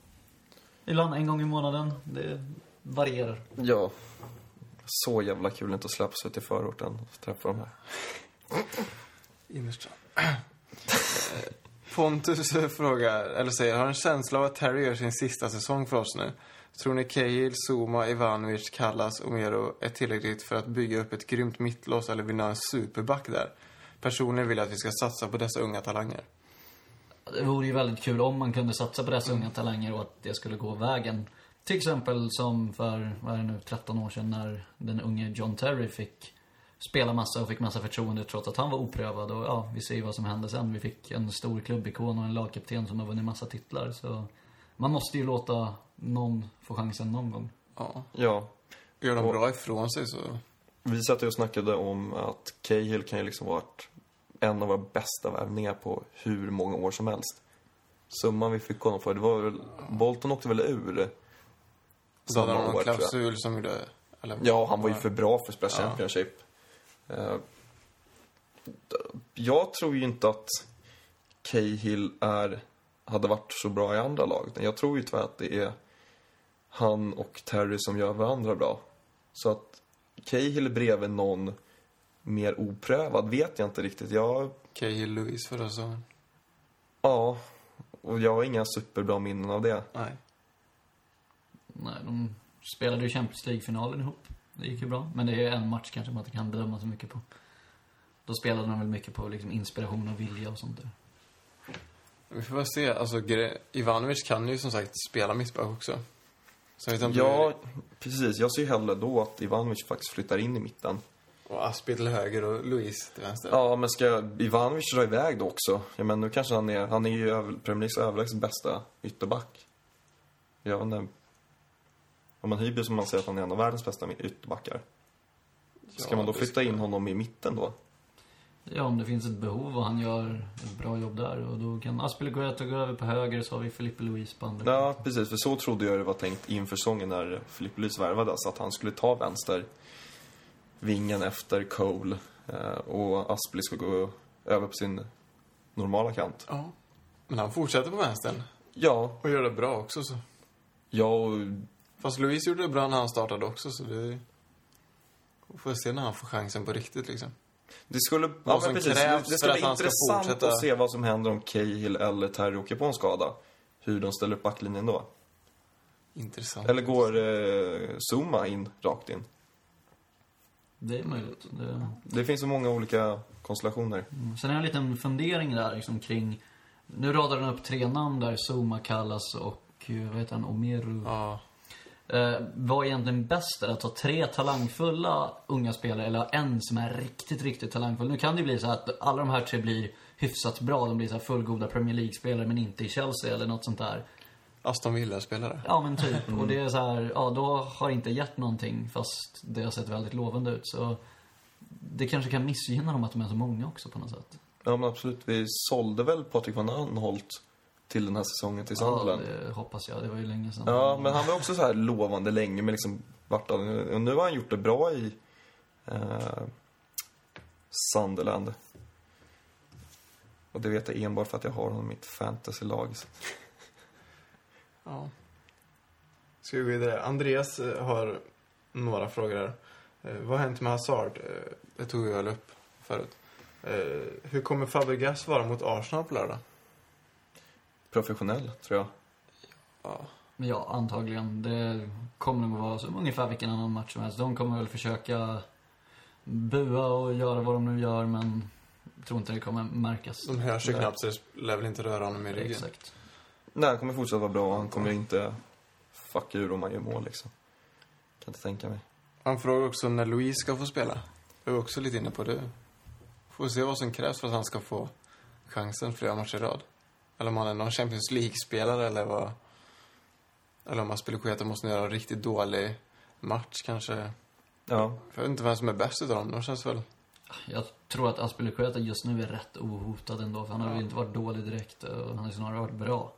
Ibland en gång i månaden. Det varierar. Ja. Så jävla kul inte att släppas ut i förorten och träffa de här. Innerstrand. Eh, Pontus frågar, eller säger, har en känsla av att Terry gör sin sista säsong för oss nu. Tror ni Cahill, Zuma, Ivanovic, Kallas och Mero är tillräckligt för att bygga upp ett grymt mittlås eller ha en superback där? Personligen vill jag att vi ska satsa på dessa unga talanger. Det vore ju väldigt kul om man kunde satsa på dessa unga talanger och att det skulle gå vägen. Till exempel som för, vad är det nu, 13 år sedan när den unge John Terry fick spela massa och fick massa förtroende trots att han var oprövad. Och ja, vi ser ju vad som hände sen. Vi fick en stor klubbikon och en lagkapten som har vunnit massa titlar. Så man måste ju låta någon få chansen någon gång. Ja. Ja. Gör de bra ifrån sig så... Vi satt ju och snackade om att Cahill kan ju liksom varit en av våra bästa värvningar på hur många år som helst. Summan vi fick honom för, det var väl... Bolton åkte väl ur Så hade de samma någon år, klausul som gjorde... Eller, Ja, han var ju för bra för Splash Ja. Championship. Eh, jag tror ju inte att Cahill är, hade varit så bra i andra lag. Jag tror ju tyvärr att det är han och Terry som gör varandra bra. Så att Cahill bredvid någon mer oprövad vet jag inte riktigt. Jag, Cahill Lewis förra säsongen. ja, och jag har inga superbra minnen av det. Nej. Nej, de spelade ju Champions League-finalen ihop. Det gick ju bra. Men det är en match kanske man inte kan bedöma så mycket på. Då spelade de väl mycket på liksom inspiration och vilja och sånt där. Vi får väl se. Alltså, Ivanovic kan ju som sagt spela mittback också. Så jag inte Ja, precis. Jag ser ju hellre då att Ivanovic faktiskt flyttar in i mitten. Och Aspi till höger och Luis till vänster. Ja, men ska Ivanovic dra iväg då också? Ja, men nu kanske han är, han är ju över- Premier Leagues överlägset bästa ytterback. Jag vet inte. Om man hyr som man säger att han är en av världens bästa ytterbackar. Ska Ja, man då flytta ska- in honom i mitten då? Ja, om det finns ett behov och han gör ett bra jobb där. Och då kan Aspilicueta gå över på höger så har vi Felipe Luis på andra. Ja, precis. För så trodde jag det var tänkt inför säsongen när Filippe Lys värvades. Att han skulle ta vänster vingen efter Cole. eh, Och Aspli skulle gå över på sin normala kant. Ja. Men han fortsätter på vänstern. Ja, Och gör det bra också så. ja och Fast Luis gjorde det bra när han startade också så det... Vi får se när han får chansen på riktigt liksom. Det skulle, ja, Vad men precis, det, skulle vara intressant fortsätta- att se vad som händer om Cahill eller Terry åker på en skada. Hur de ställer upp backlinjen då. Intressant. Eller går eh, Zuma in rakt in? Det är möjligt. Det... Det finns så många olika konstellationer. Mm. Sen har jag en liten fundering där liksom kring... Nu radar den upp tre namn där. Zuma, Kallas och eh, vad heter han? Omeru. Ja. Eh, vad är egentligen bäst? Är det att ha tre talangfulla unga spelare eller en som är riktigt, riktigt talangfull? Nu kan det ju bli så att alla de här tre blir hyfsat bra. De blir så här fullgoda Premier League-spelare men inte i Chelsea eller något sånt där. Aston Villa-spelare. Ja men typ. Och det är så här, ja då har det inte gett någonting fast det har sett väldigt lovande ut. Så det kanske kan missgynna dem att de är så många också på något sätt. Ja, men absolut. Vi sålde väl Patrik van Anholt till den här säsongen till Ja, Sunderland. det hoppas jag. Det var ju länge sedan. Ja, men han var också så här lovande länge, men liksom vart han, och nu har han gjort det bra i eh, Sunderland. Och det vet jag enbart för att jag har honom i mitt fantasylag. Så- Ja. Ska vi gå vidare? Andreas eh, har några frågor här. Eh, vad har hänt med Hazard? Eh, det tog väl upp förut. Eh, hur kommer Fabregas vara mot Arsenal på lördag? Professionell, tror jag. Ja. Ja, antagligen. Det kommer nog vara som ungefär vilken annan match som helst. De kommer väl försöka bua och göra vad de nu gör, men jag tror inte det kommer märkas. De hörs ju knappt så det lär väl inte röra honom i ryggen. Exakt. Nej, han kommer fortsätta vara bra. Han kommer inte fucka ur om han gör mål, liksom. Kan inte tänka mig. Han frågar också när Louise ska få spela. Det är också lite inne på det. Får se vad som krävs för att han ska få chansen flera matcher i rad. Eller om han är någon Champions League-spelare eller vad... Eller om Aspilicueta måste göra en riktigt dålig match kanske. Ja, Jag vet inte vem som är bäst utav dem. De känns väl... Jag tror att Aspilicueta just nu är rätt ohotad ändå, för han har ju inte varit dålig direkt och han har ju snarare varit bra.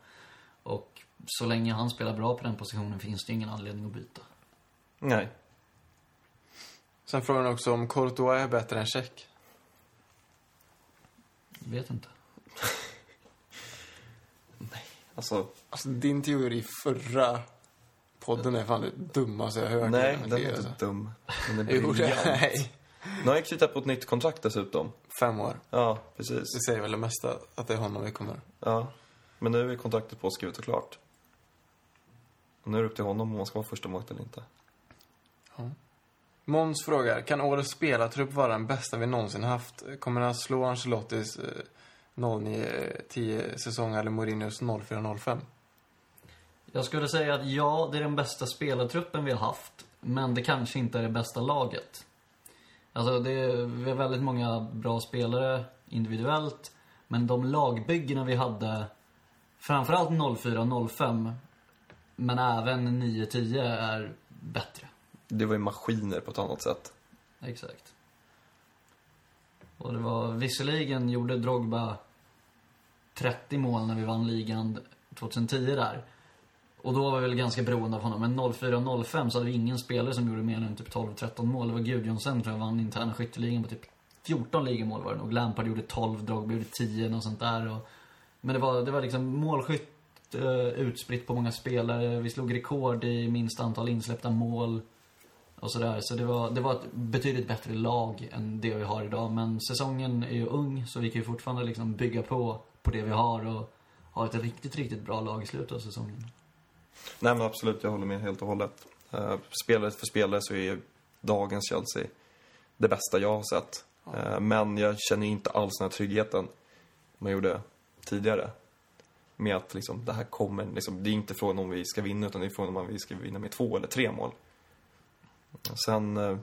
Och så länge han spelar bra på den positionen finns det ingen anledning att byta. nej. Sen frågar han också om Courtois är bättre än Check. Vet inte. Alltså, Alltså din teori förra podden är fan det dummaste jag hört. nej, den är alltså. inte dum. Den är briljant. nej. Nu har jag kritat på ett nytt kontrakt dessutom. Fem år. Ja, precis. Det säger väl det mesta att det är honom vi kommer... Ja. Men nu är kontraktet påskrivet och klart. Och nu är det upp till honom om han ska vara första målet eller inte. Måns frågar, kan årets spelartrupp vara den bästa vi någonsin haft? Kommer han slå Ancelottis eh, 09-10 säsong eller Mourinhos 04-05? Jag skulle säga att ja, det är den bästa spelartruppen vi har haft. Men det kanske inte är det bästa laget. Alltså, det är, vi har väldigt många bra spelare individuellt. Men de lagbyggena vi hade, framförallt 04-05, men även 9-10 är bättre. Det var ju maskiner på ett annat sätt. Exakt. Och det var, visserligen gjorde Drogba 30 mål när vi vann ligan 2010 där. Och då var vi väl ganska beroende av honom. Men 04-05 så hade vi ingen spelare som gjorde mer än typ 12-13 mål. Det var Gudjonsen tror jag vann interna skytteligan på typ 14 ligamål var det nog. Lampard gjorde 12, Drogba gjorde 10, och sånt där. Och, men det var, det var liksom målskytt eh, utspritt på många spelare. Vi slog rekord i minst antal insläppta mål. Och sådär. Så det var, det var ett betydligt bättre lag än det vi har idag. Men säsongen är ju ung, så vi kan ju fortfarande liksom bygga på, på det vi har och ha ett riktigt, riktigt bra lag i slutet av säsongen. Nej men absolut, jag håller med helt och hållet. Uh, spelare för spelare så är dagens Chelsea det bästa jag har sett. Eh, men jag känner inte alls den här tryggheten man gjorde tidigare. Med att liksom, det här kommer, liksom, det är inte frågan om vi ska vinna utan det är frågan om vi ska vinna med två eller tre mål. Sen eh,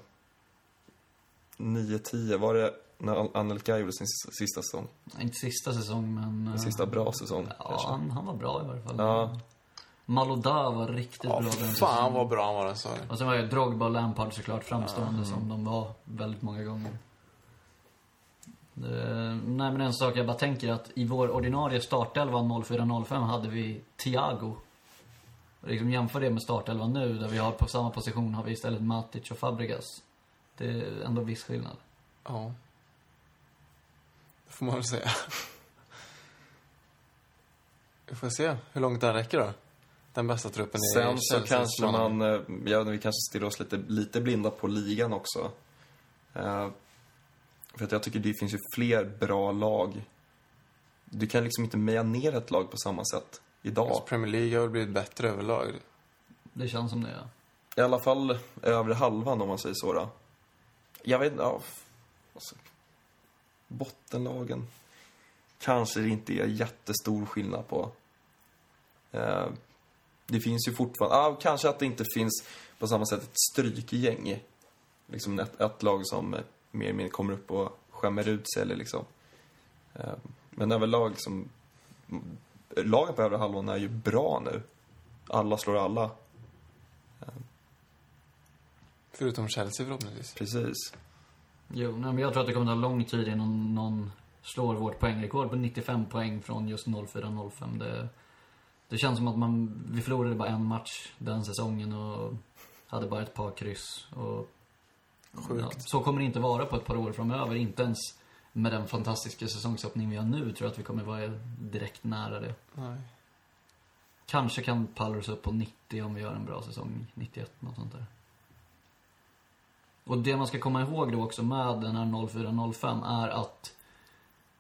9-10, var det när Anelka gjorde sin sista- säsong? Inte sista säsong, men... En eh, sista bra säsong Ja, kanske? han, han var bra i varje fall. Ja. Malodar var riktigt Ja, bra den fan säsongen. vad bra han var den säsongen. Och sen var ju Drogba och Lampard såklart framstående som de var väldigt många gånger. Det, nej men en sak jag bara tänker att i vår ordinarie startelva 04-05 hade vi Thiago. Och liksom jämför det med startelvan nu där vi har på samma position har vi istället Matic och Fabregas. Det är ändå viss skillnad. Ja. Får man väl säga. Vi får se hur långt den räcker då. Den bästa truppen i Sen så kanske man, eh, ja, vi kanske stirrar oss lite, lite blinda på ligan också. Eh, för att jag tycker det finns ju fler bra lag. Du kan liksom inte meja ner ett lag på samma sätt idag. Alltså, Premier League har blivit bättre överlag. Det känns som det, ja. I alla fall övre halvan om man säger så då. Jag vet inte, ja. Alltså, bottenlagen kanske det inte är jättestor skillnad på. Eh, det finns ju fortfarande, ja, kanske att det inte finns på samma sätt ett strykgäng. Liksom ett, ett lag som eh, mer eller mindre kommer upp och skämmer ut sig eller liksom. Eh, men överlag som, lagen på övre halvan är ju bra nu. Alla slår alla. Förutom Chelsea förhoppningsvis. Precis. Jo, nej, men jag tror att det kommer ta lång tid innan någon slår vårt poängrekord på 95 poäng från just 04-05. Det, det känns som att man, vi förlorade bara en match den säsongen och hade bara ett par kryss. Och. Ja, så kommer det inte vara på ett par år framöver. Inte ens med den fantastiska säsongsöppning vi har nu tror jag att vi kommer vara direkt nära det. Nej. Kanske kan Pallers upp på 90 om vi gör en bra säsong, 91, något sånt där. Och det man ska komma ihåg då också med den här 04-05 är att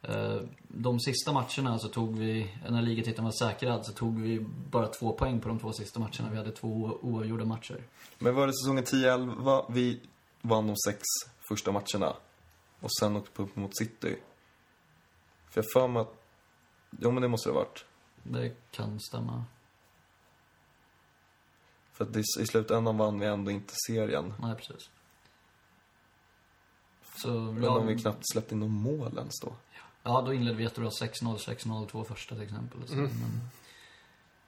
eh, de sista matcherna så tog vi, när ligatiteln var säkrad, så tog vi bara två poäng på de två sista matcherna. Vi hade två oavgjorda matcher. Men var det säsongen 10-11 vi vann de sex första matcherna? Och sen åkte upp mot City? För jag för mig att... Jo, men det måste det ha varit. Det kan stämma. För att i slutändan vann vi ändå inte serien. Nej, precis. Så, Men ja, om vi knappt släppte in någon mål ens då. Ja, då inledde vi jättebra 6-0, 6-0, två första till exempel. Så, Mm. men,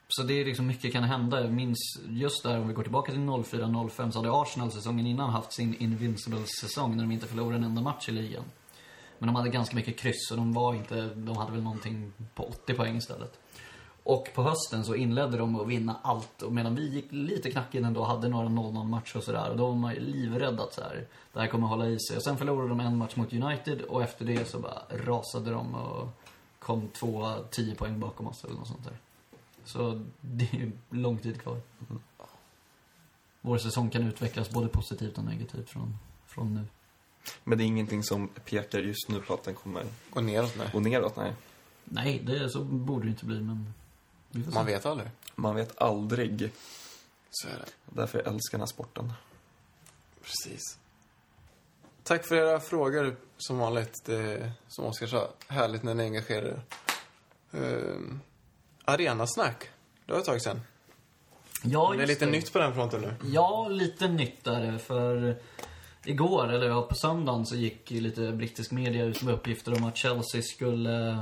så det är liksom mycket kan hända. Jag minns just där, om vi går tillbaka till 04-05, så hade Arsenal säsongen innan haft sin Invincible-säsong när de inte förlorade en enda match i ligan. Men de hade ganska mycket kryss och de var inte, de hade väl någonting på 80 poäng istället. Och på hösten så inledde de att vinna allt och medan vi gick lite knackigt ändå hade några 0-0 matcher och sådär. Och då var man ju livrädd att så här, det här kommer hålla i sig. Och sen förlorade de en match mot United och efter det så bara rasade de och kom två 10 poäng bakom oss eller något sånt där. Så det är ju lång tid kvar. Vår säsong kan utvecklas både positivt och negativt från, från nu. Men det är ingenting som pekar just nu på att den kommer Gå neråt med. gå neråt, nej. Nej, det, så borde det inte bli men. Man vet aldrig. Man vet aldrig. Så är det. Därför jag älskar den här sporten. Precis. Tack för era frågor, som vanligt. Det som Oskar sa, härligt när ni engagerar er. Uh, arenasnack. Det var ett tag sedan. Ja, det är lite nytt på den fronten nu. Ja, lite nytt är det. För igår, eller ja, på söndagen, så gick lite brittisk media ut med uppgifter om att Chelsea skulle,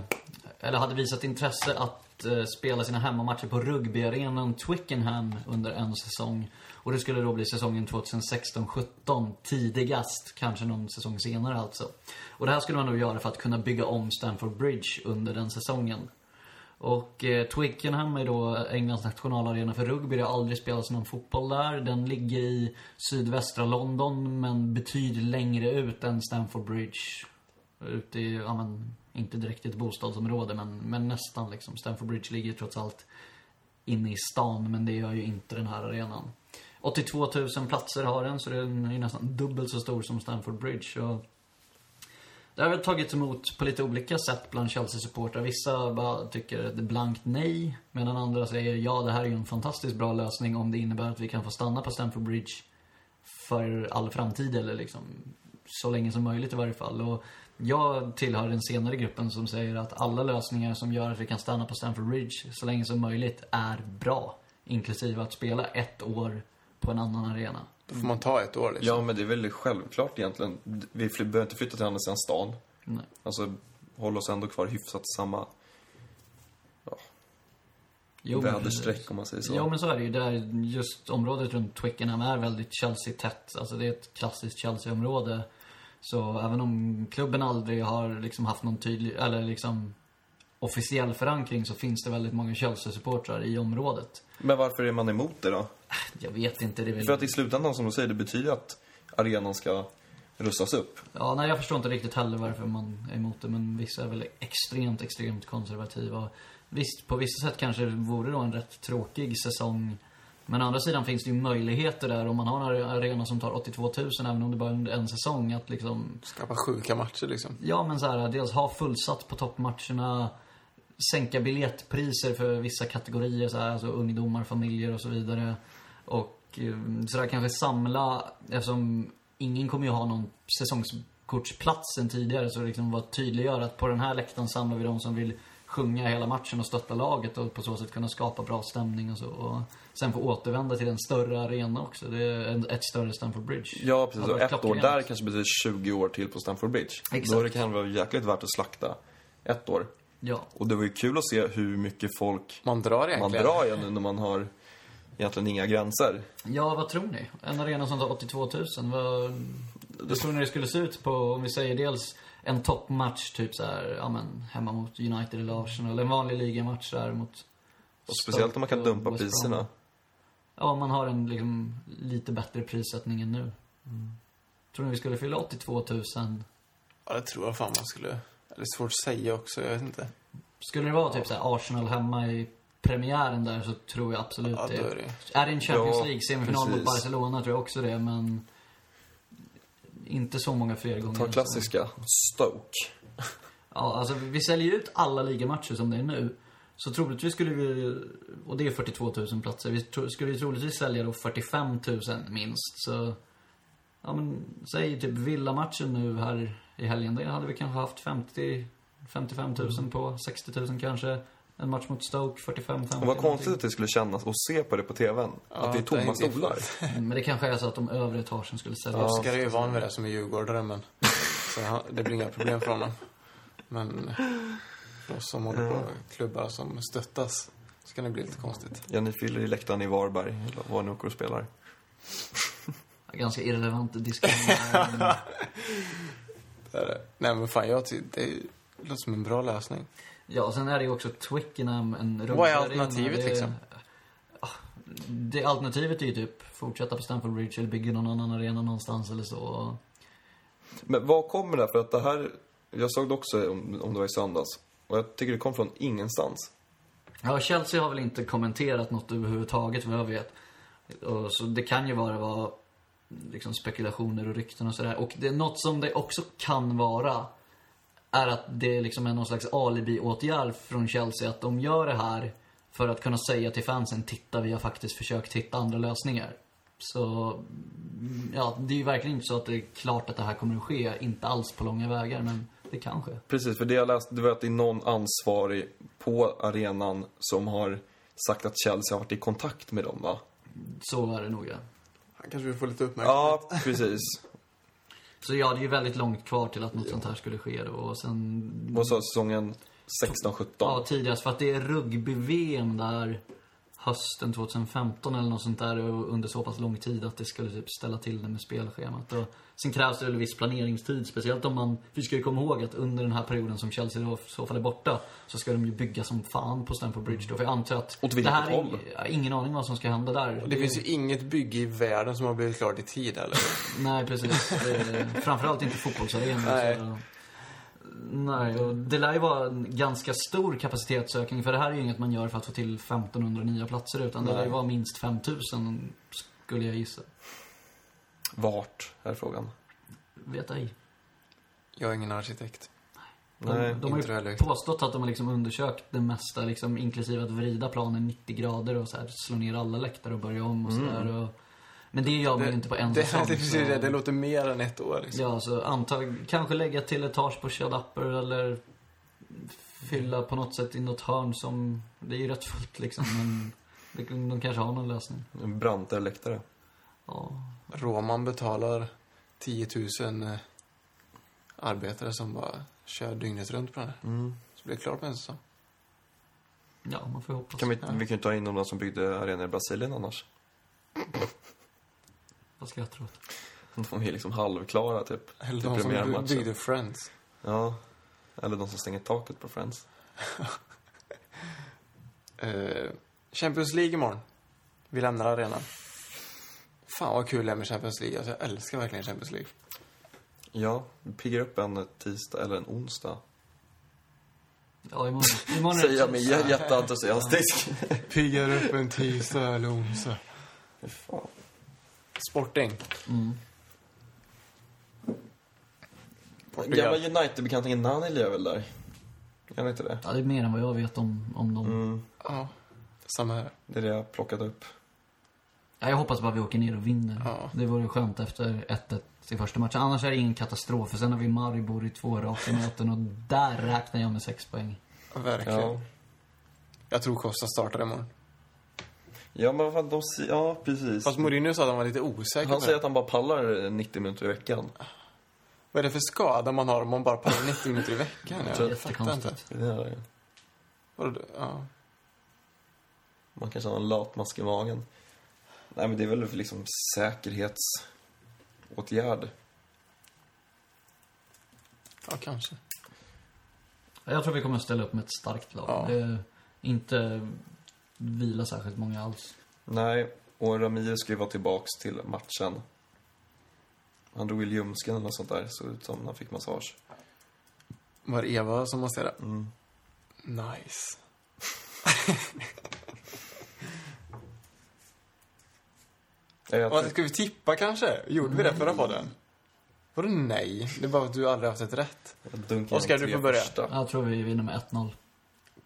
eller hade visat intresse att Eh, spela sina hemmamatcher på rugbyarenan Twickenham under en säsong. Och det skulle då bli säsongen 2016-17 tidigast, kanske någon säsong senare alltså. Och det här skulle man då göra för att kunna bygga om Stamford Bridge under den säsongen. Och eh, Twickenham är då Englands nationalarena för rugby. Det har aldrig spelats någon fotboll där. Den ligger i sydvästra London, men betydligt längre ut än Stamford Bridge. Ute i, ja men, inte direkt i ett bostadsområde, men, men nästan liksom. Stamford Bridge ligger ju trots allt inne i stan, men det gör ju inte den här arenan. 82 000 platser har den, så den är ju nästan dubbelt så stor som Stamford Bridge. Och det har väl tagits emot på lite olika sätt bland Chelsea-supportrar. Vissa bara tycker ett blankt nej, medan andra säger ja, det här är ju en fantastiskt bra lösning om det innebär att vi kan få stanna på Stamford Bridge för all framtid, eller liksom så länge som möjligt i varje fall. Och jag tillhör den senare gruppen som säger att alla lösningar som gör att vi kan stanna på Stamford Bridge så länge som möjligt är bra. Inklusive att spela ett år på en annan arena. Då får man ta ett år liksom. Ja, men det är väl självklart egentligen. Vi fly- behöver inte flytta till andra sidan stan. Nej. Alltså, hålla oss ändå kvar hyfsat samma Jo, men väderstreck om man säger så. Ja men så är det ju. Där just området runt Twickenham är väldigt Chelsea-tätt. Alltså det är ett klassiskt Chelsea-område. Så även om klubben aldrig har liksom haft någon tydlig, eller liksom officiell förankring så finns det väldigt många Chelsea-supportrar i området. Men varför är man emot det då? Jag vet inte, det väl... För att i slutändan, som du säger, det betyder att arenan ska rustas upp. Ja, nej jag förstår inte riktigt heller varför man är emot det. Men vissa är väl extremt, extremt konservativa. Visst, på vissa sätt kanske det vore då en rätt tråkig säsong. Men å andra sidan finns det ju möjligheter där om man har en arena som tar 82 000, även om det bara är en säsong, att liksom Skapa sjuka matcher liksom. Ja, men så här, dels ha fullsatt på toppmatcherna, sänka biljettpriser för vissa kategorier, så här, alltså ungdomar, familjer och så vidare. Och eh, så där kanske samla, eftersom ingen kommer ju ha någon säsongskortsplats sen tidigare, så liksom vara tydliggöra att på den här läktaren samlar vi de som vill sjunga hela matchen och stötta laget och på så sätt kunna skapa bra stämning och så. Sen få återvända till en större arena också. Det är en, ett större Stamford Bridge. Ja, precis. Ja, Och ett år där kanske betyder 20 år till på Stamford Bridge. Exakt. Då är det kan vara jäkligt värt att slakta ett år. Ja. Och det var ju kul att se hur mycket folk Man drar man egentligen. drar igen nu när man har egentligen inga gränser. Ja, vad tror ni? En arena som tar 82 000, vad, vad tror ni det skulle se ut på, om vi säger dels en toppmatch, typ så här, ja men, hemma mot United eller Arsenal, eller en vanlig ligamatch där mot... Och speciellt om man kan dumpa priserna. Ja, man har en liksom lite bättre prissättning än nu. Tror ni vi skulle fylla 82 000 Ja, det tror jag fan man skulle... Eller svårt att säga också, jag vet inte. Skulle det vara typ så här Arsenal hemma i premiären där så tror jag absolut Ja, det. är det. Är det en Champions Ja, League-semifinal mot. Barcelona tror jag också det, men inte så många fler gånger. Ta än så. klassiska Stoke. Ja, alltså vi säljer ju ut alla ligamatcher som det är nu. Så troligtvis skulle vi, och det är 42 000 platser, vi tro- skulle ju troligtvis sälja då 45 000 minst. Så, ja men, säg typ villamatchen nu här i helgen, det hade vi kanske haft 50, 55 000 på, 60 000 kanske. En match mot Stoke, 45 50 Och vad konstigt att det skulle kännas att se på det på TVn. Ja, att det är tomma stolar. Men det kanske är så att de övre etagen skulle säljas. Oskar är ju van vid det som är djurgårdare, men så det blir inga problem för honom. Men för oss som håller på klubbar som stöttas så kan det bli lite konstigt. Ja, ni fyller i läktaren i Varberg, eller var ni åker och spelar. Ganska irrelevant diskussion. Det är det. Nej men fan, jag det låter som en bra lösning. Ja, och sen är det ju också Twickenham, en Vad är alternativet, det- liksom? Ja, Det alternativet är ju typ fortsätta på Stamford Bridge eller bygga någon annan arena någonstans eller så. Men vad kommer det här? För att det här, jag såg det också om, om det var i söndags. Och jag tycker det kom från ingenstans. Ja, Chelsea har väl inte kommenterat något överhuvudtaget vad jag vet. Och så det kan ju bara vara liksom spekulationer och rykten och sådär. Och det, något som det också kan vara är att det liksom är någon slags alibi-åtgärd från Chelsea. Att de gör det här för att kunna säga till fansen, titta vi har faktiskt försökt hitta andra lösningar. Så, mm, ja, det är ju verkligen inte så att det är klart att det här kommer att ske. Inte alls på långa vägar, men det kan ske. Precis, för det jag läste det var att det är någon ansvarig på arenan som har sagt att Chelsea har varit i kontakt med dem, va? Så är det nog, ja. Han kanske vill få lite uppmärksamhet. Ja, precis. Så ja, det är ju väldigt långt kvar till att något sånt här skulle ske då. Och sen... Vad sa säsongen 16-17? Ja, tidigast. För att det är rugby-VM där hösten 2015 eller något sånt där och under så pass lång tid att det skulle typ ställa till det med spelschemat. Och sen krävs det väl viss planeringstid, speciellt om man... Vi ska ju komma ihåg att under den här perioden som Chelsea då i så fall är borta så ska de ju bygga som fan på Stamford Bridge då. För jag antar att... Åt vilket det här är, håll? har ingen aning vad som ska hända där. Och det finns ju inget bygge i världen som har blivit klart i tid eller? Nej, precis. Det är, framförallt inte fotbollsarenor. Nej. Och det lär ju vara en ganska stor kapacitetsökning. För det här är ju inget man gör för att få till 1500 nya platser. Utan det lär ju vara minst 5000, skulle jag gissa. Vart, är frågan. Vet ej. Jag är ingen arkitekt. De, Nej, de har ju heller. påstått att de har liksom undersökt det mesta, liksom, inklusive att vrida planen 90 grader och så här, slå ner alla läktare och börja om och sådär. Men det gör man ju inte på en det, säsong. det, så- det, det låter mer än ett år liksom. Ja, så antag, kanske lägga till etage på shut upper eller fylla på något sätt i något hörn som, det är ju rätt fullt liksom, men det, de kanske har någon lösning. En brantare läktare. Ja, Roman betalar 10 000 eh, arbetare som bara kör dygnet runt på den här. Mm. Så blir det klart på en säsong. ja man får hoppas. Kan vi, vi kan ju ta in de som byggde arenor i Brasilien annars. Vad ska jag tro? De är liksom halvklara, typ. Eller de som byggde Friends. Ja. Eller de som stänger taket på Friends. Eh, Champions League imorgon. Vi lämnar arenan. Fan vad kul det är med Champions League. Alltså, jag älskar verkligen Champions League. Ja, vi piggar upp en tisdag eller en onsdag. Ja, imorgon, imorgon är Säger jag med jä- jätteentusiastisk. Piggar upp en tisdag eller onsdag. Fan. Sporting. Mm. Portugal. Gamla United-bekantingen Nani lirar väl där? Kan inte det? Ja, det är mer än vad jag vet om, om dem. Mm, Ja, samma här. det är det jag har plockat upp. Ja, jag hoppas bara vi åker ner och vinner. Ja. Det vore skönt efter 1-1 i första matchen. Annars är det ingen katastrof. För sen har vi Maribor i två raka möten och där räknar jag med sex poäng. Verkligen. Ja. Jag tror Costa startar imorgon. Ja, men vad fan, de Ja, precis. Fast Mourinho sa att han var lite osäker Han på säger det. att han bara pallar 90 minuter i veckan. Vad är det för skada man har om man bara pallar 90 minuter i veckan? Jag fattar inte. Jättekonstigt. Det är, Vadå? Ja. man kanske har en latmask i magen. Nej, men det är väl liksom säkerhetsåtgärd. ja, kanske. Jag tror vi kommer att ställa upp med ett starkt lag. Ja. Det är inte vila särskilt många alls. Nej, och Ramirez ska ju vara tillbaks till matchen. Han drog i ljumsken eller något sånt där. Såg ut som när han fick massage. Var det Eva som masserade? Mm. Nice. Ja, Jag, ska vi tippa kanske? Gjorde vi det förra podden? Vadå nej? Det är bara att du aldrig haft ett rätt. Oskar, du får börja. första. Jag tror vi vinner med 1-0.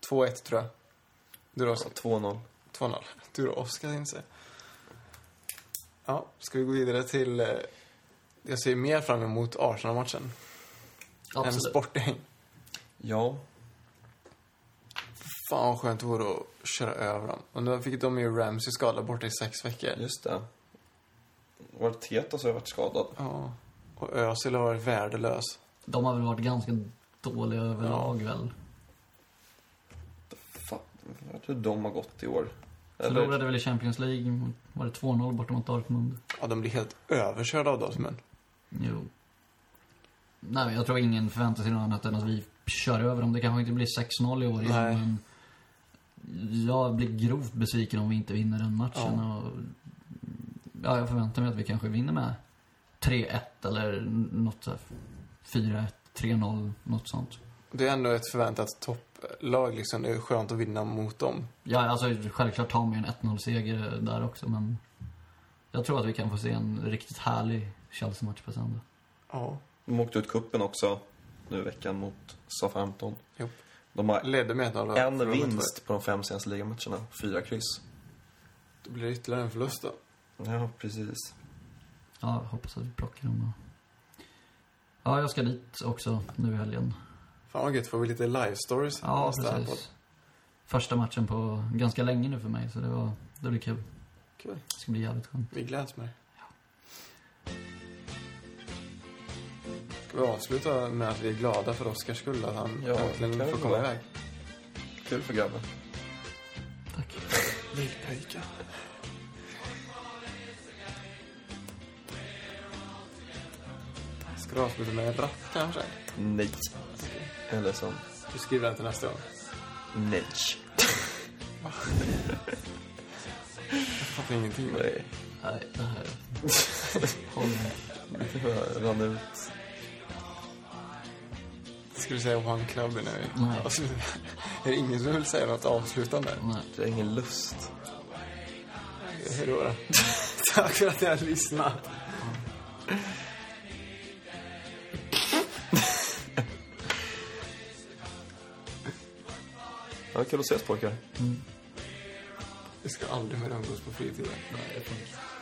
2-1 tror jag. Du då, Oskar? 2-0. 2-0. Du då, Oskar inser. Ja, ska vi gå vidare till... Eh, jag ser mer fram emot Arsenal-matchen än Absolut. Sporting. Ja, Fan vad skönt det vore att köra över dem. Och nu fick de ju Ramsey skadad borta i sex veckor. just det. Var det Teta som har varit skadad? Ja. Och Özil har varit värdelös. De har väl varit ganska dåliga överlag väl. Jag tror de har gått i år. Förlorade väl i Champions League, var det 2-0 borta mot Dortmund? Ja, de blir helt överkörda av Dortmund. Jo. Nej, jag tror ingen förväntar sig något annat än att vi kör över dem. Det kanske inte blir 6-0 i år igen, Nej. men jag blir grovt besviken om vi inte vinner den matchen. Ja. Och, ja, jag förväntar mig att vi kanske vinner med 3-1 eller något så här 4-1, 3-0, något sånt. Det är ändå ett förväntat topplag liksom. Det är skönt att vinna mot dem. Ja, alltså självklart tar man ju en 1-0-seger där också, men jag tror att vi kan få se en riktigt härlig Chelsea-match på söndag. Ja. De åkte ut kuppen också nu i veckan mot Southampton. Jo. De har Ledde med 1-0. en vinst på de fem senaste ligamatcherna. Fyra kryss. Då blir det ytterligare en förlust då. Ja, precis. Ja, jag hoppas att vi plockar dem. och- Ja, jag ska dit också nu i helgen. Fan vad gött, får vi lite live stories Ja, precis. Första matchen på ganska länge nu för mig, så det, var, det blir kul. Kul. Det ska bli jävligt skönt. Vi gläds med det. Ska vi avsluta med att vi är glada för Oskars skull, att han Ja, äntligen får komma iväg. Kul för grabben. Tack. Lillpöjka. Ska du avsluta med en rap kanske? Nej. Eller som Du skriver den till nästa gång. nej. Jag fattar ingenting. Nej. Nej, det här... Det rann ut. Ska du säga one club innan vi Nej. avslutar? Är det ingen som vill säga något avslutande? Nej. Det är ingen lust. Hej då. Tack för att ni har lyssnat. Ja, kul att ses pojkar. Vi ska aldrig mer umgås på fritiden. Nej, jag.